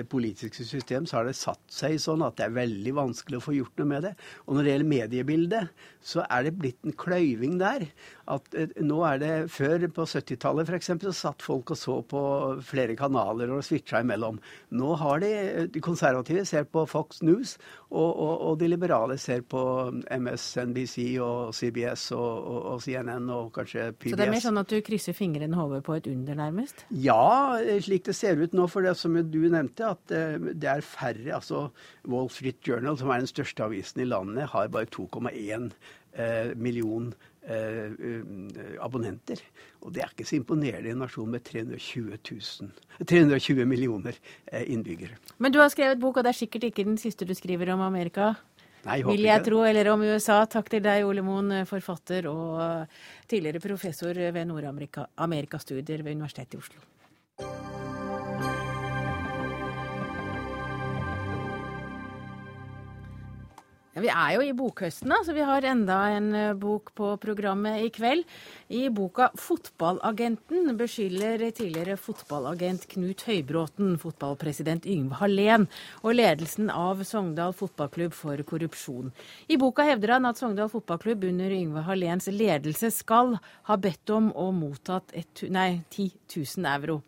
det politiske system, så har det satt seg sånn at det er veldig vanskelig å få gjort noe med det. Og når det gjelder mediebildet, så er det blitt en kløyving der. At nå er det Før, på 70-tallet f.eks., så satt folk og så på flere kanaler og switcha switcha imellom. Nå har de, de konservative ser på Fox News, og, og, og, de liberale ser på MSNBC og CBS og, og, CNN og kanskje PBS. Så det er mer sånn at du krysser fingrene over på et under, nærmest? Ja, slik det ser ut nå. For det som du nevnte, at eh, det er færre. altså Wall Street Journal, som er den største avisen i landet, har bare 2,1 eh, million abonnenter. Og det er ikke så imponerende i en nasjon med 320, 000, 320 millioner eh, innbyggere. Men du har skrevet bok, og det er sikkert ikke den siste du skriver om Amerika? Nei, jeg Vil jeg tro, eller om USA. Takk til deg, Ole Moen, forfatter og tidligere professor ved Nord-Amerikastudier ved Universitetet i Oslo. Ja, vi er jo i bokhøsten, da, så vi har enda en eh, bok på programmet i kveld. I boka 'Fotballagenten' beskylder tidligere fotballagent Knut Høybråten fotballpresident Yngve Hallén og ledelsen av Sogndal fotballklubb for korrupsjon. I boka hevder han at Sogndal fotballklubb under Yngve Halléns ledelse skal ha bedt om og mottatt et, nei, 10 000 euro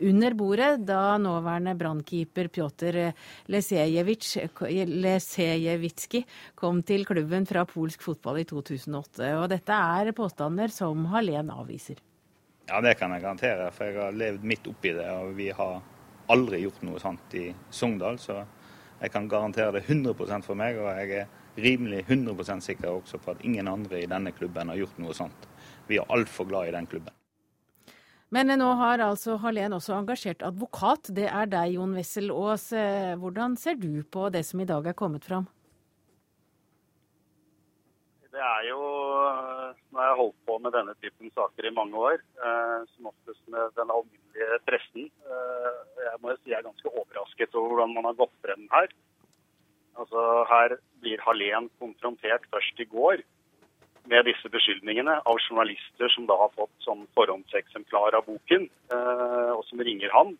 under bordet da nåværende brannkeeper Pjotr Lesejevitsjkij kom til klubben fra polsk fotball i 2008. Og dette er påstander som Hallén avviser. Ja, det kan jeg garantere, for jeg har levd midt oppi det. Og vi har aldri gjort noe sånt i Sogndal, så jeg kan garantere det 100% for meg. Og jeg er rimelig 100% sikker også på at ingen andre i denne klubben har gjort noe sånt. Vi er altfor glad i den klubben. Men nå har altså Hallén også engasjert advokat. Det er deg, Jon Wessel Aas. Eh, hvordan ser du på det som i dag er kommet fram? Det er jo Nå har jeg holdt på med denne typen saker i mange år. Eh, som oftest med den alminnelige pressen. Eh, jeg må jo si jeg er ganske overrasket over hvordan man har gått frem her. Altså Her blir Hallén konfrontert først i går med disse beskyldningene av journalister som da har fått sånn forhåndseksemplar av boken, eh, og som ringer han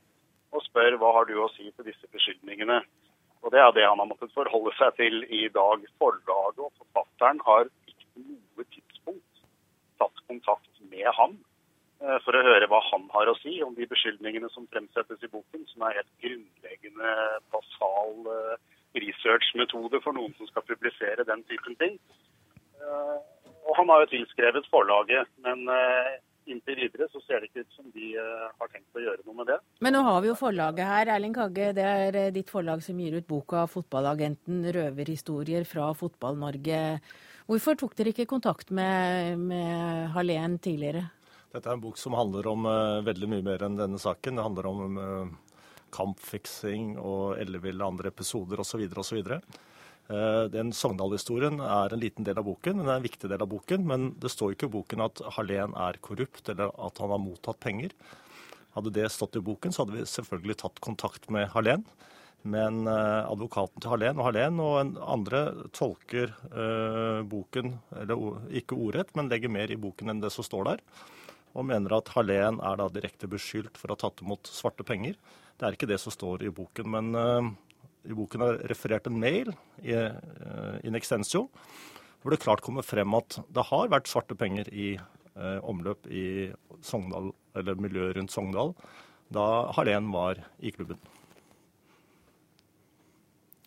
og spør hva har du å si til disse beskyldningene. Og Det er det han har måttet forholde seg til i dag. Forlaget og forfatteren har ikke på noe tidspunkt tatt kontakt med ham eh, for å høre hva han har å si om de beskyldningene som fremsettes i boken, som er helt grunnleggende basal eh, researchmetode for noen som skal publisere den typen ting. Eh, og han har jo tilskrevet forlaget, men inntil videre så ser det ikke ut som de har tenkt å gjøre noe med det. Men nå har vi jo forlaget her. Erling Kagge, det er ditt forlag som gir ut boka 'Fotballagenten røverhistorier fra Fotball-Norge'. Hvorfor tok dere ikke kontakt med, med Hallén tidligere? Dette er en bok som handler om uh, veldig mye mer enn denne saken. Det handler om uh, kampfiksing og elleville andre episoder osv. osv. Uh, den Sogndal-historien er en liten del av boken, men det er en viktig del av boken. Men det står ikke i boken at Hallén er korrupt, eller at han har mottatt penger. Hadde det stått i boken, så hadde vi selvfølgelig tatt kontakt med Hallén. Men uh, advokaten til Hallén og Hallén og andre tolker uh, boken, eller ikke ordrett, men legger mer i boken enn det som står der. Og mener at Hallén er da direkte beskyldt for å ha tatt imot svarte penger. Det er ikke det som står i boken, men uh, i boken er referert en mail i, in extensio, hvor det klart kommer frem at det har vært svarte penger i omløp i Sogndal, eller miljøet rundt Sogndal da Hallén var i klubben.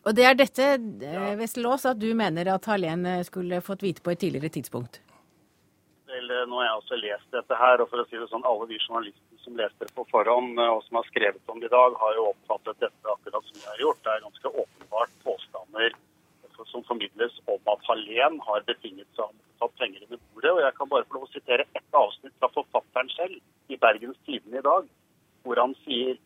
Og det er dette, ja. Vesselås, at du mener at Hallén eh, skulle fått vite på et tidligere tidspunkt? Vel, eh, nå har jeg også lest dette her, og for å si det sånn, alle de journalistene som leste det på forhånd, og som har skrevet om det i dag, har jo oppfattet dette akkurat som jeg har gjort. Det er ganske åpenbart påstander som formidles om at Hallén har betinget seg om å ta penger under bordet. Og jeg kan bare få lov å sitere ett avsnitt fra forfatteren selv i Bergens Tidende i dag, hvor han sier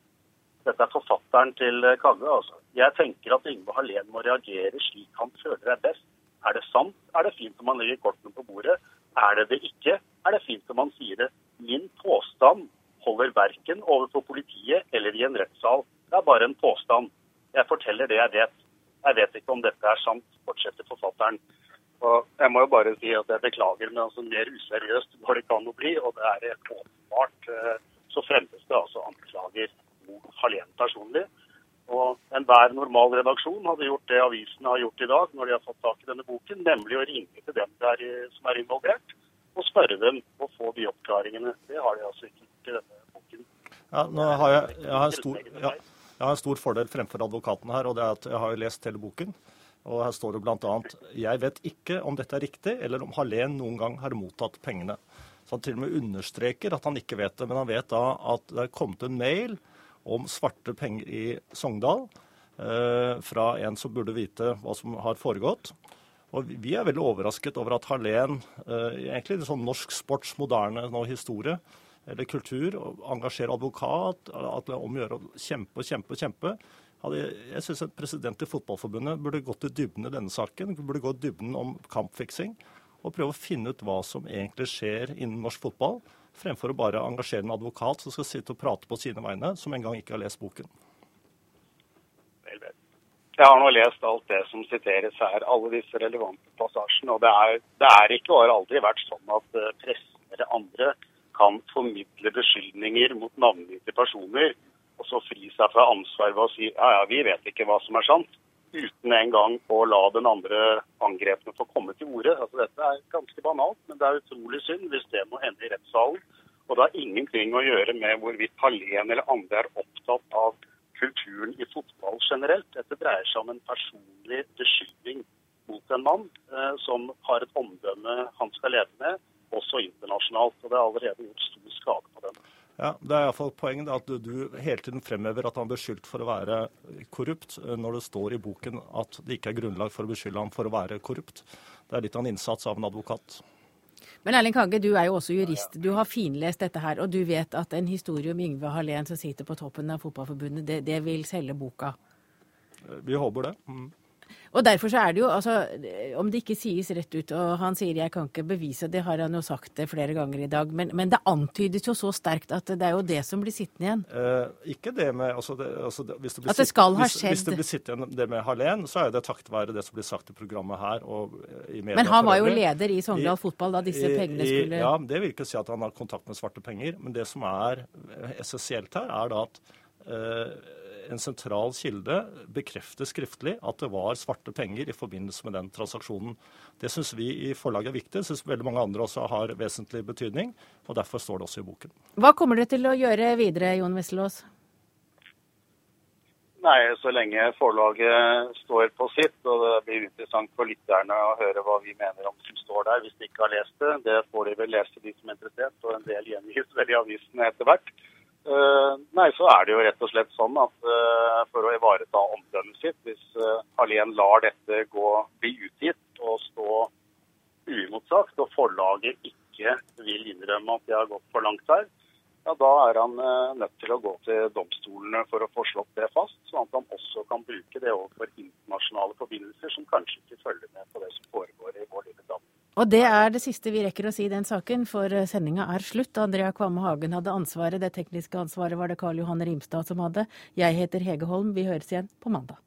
dette er forfatteren til Kagge. altså. Jeg tenker at Yngve Hallén må reagere slik han føler er best. Er det sant, er det fint om han legger kortene på bordet. Er det det ikke, er det fint om han sier det. Min påstand holder verken overfor politiet eller i en rettssal. Det er bare en påstand. Jeg forteller det jeg vet. Jeg vet ikke om dette er sant, fortsetter forfatteren. Og jeg må jo bare si at jeg beklager, men altså mer useriøst går det ikke an å bli. Og det er helt åpenbart eh, så fremmes det altså anklager Hallén personlig. Og enhver normal redaksjon hadde gjort det avisene har gjort i dag når de har fått tak i denne boken, nemlig å ringe til dem der, som er involvert, og spørre dem og få de oppklaringene. Det har de altså ikke i denne. Ja, nå har jeg, jeg, har stor, ja, jeg har en stor fordel fremfor advokaten her, og det er at jeg har lest hele boken. Og her står det bl.a.: Jeg vet ikke om dette er riktig, eller om Hallén noen gang har mottatt pengene. Så han til og med understreker at han ikke vet det, men han vet da at det er kommet en mail om svarte penger i Sogndal eh, fra en som burde vite hva som har foregått. Og Vi er veldig overrasket over at Hallén, eh, egentlig en sånn norsk sports moderne nå, historie eller kultur, engasjere advokat, at det er om å gjøre å kjempe og kjempe og kjempe. Jeg syns en president i Fotballforbundet burde gått i dybden i denne saken. Burde gå i dybden om kampfiksing og prøve å finne ut hva som egentlig skjer innen norsk fotball fremfor å bare engasjere en advokat som skal sitte og prate på sine vegne, som en gang ikke har lest boken. Jeg har nå lest alt det som siteres her, alle disse relevante passasjene. Og det er, det er ikke og har aldri vært sånn at eh, pressen eller andre kan formidle beskyldninger mot navngitte personer, og så fri seg fra ansvar ved å si ja, ja, vi vet ikke hva som er sant uten en gang å la den andre angrepene få komme til orde. Altså, dette er ganske banalt, men det er utrolig synd hvis det må ende i rettssalen. Og det har ingenting å gjøre med hvorvidt Hallén eller andre er opptatt av kulturen i fotball generelt. Dette dreier seg om en personlig beskyldning mot en mann eh, som har et omdømme han skal leve med, også internasjonalt. Og det er allerede gjort stor skade på den. Ja, Det er iallfall poenget at du, du, hele tiden fremhever at han er beskyldt for å være korrupt, eh, når det står i boken at det ikke er grunnlag for å beskylde ham for å være korrupt. Det er litt av en innsats av en advokat. Men Erling Kagge, du er jo også jurist. Du har finlest dette her, og du vet at en historie om Yngve Hallén som sitter på toppen av Fotballforbundet, det, det vil selge boka? Vi håper det. Mm. Og derfor så er det jo, altså, om det ikke sies rett ut, og han sier jeg kan ikke bevise, det har han jo sagt flere ganger i dag, men, men det antydes jo så sterkt at det er jo det som blir sittende igjen. Eh, ikke det med altså det, altså det, det At det skal ha skjedd. Hvis, hvis det blir sittende det med Hallén, så er det takket være det som blir sagt i programmet her og i media. Men han var jo leder i Sogndal Fotball da disse i, pengene skulle Ja, det vil ikke si at han har kontakt med svarte penger, men det som er essensielt her, er da at eh, en sentral kilde bekrefter skriftlig at det var svarte penger i forbindelse med den transaksjonen. Det syns vi i forlaget er viktig, syns veldig mange andre også har vesentlig betydning. og Derfor står det også i boken. Hva kommer dere til å gjøre videre, Jon Wisselås? Nei, så lenge forlaget står på sitt, og det blir interessant for lytterne å høre hva vi mener om som står der, hvis de ikke har lest det. Det får de vel lese, de som er interessert, og en del gjengis vel i [laughs] avisene etter hvert. Uh, nei, så er det jo rett og slett sånn at uh, for å ivareta omdømmet sitt, hvis uh, Hallén lar dette gå, bli utgitt og stå uimotsagt, og forlaget ikke vil innrømme at de har gått for langt her, ja, da er han nødt til å gå til domstolene for å få slått det fast, sånn at han også kan bruke det overfor internasjonale forbindelser som kanskje ikke følger med på det som foregår i vår lille land. Og det er det siste vi rekker å si i den saken, for eh, sendinga er slutt. Andrea Kvamme Hagen hadde ansvaret, det tekniske ansvaret var det Karl Johan Rimstad som hadde. Jeg heter Hege Holm, vi høres igjen på mandag.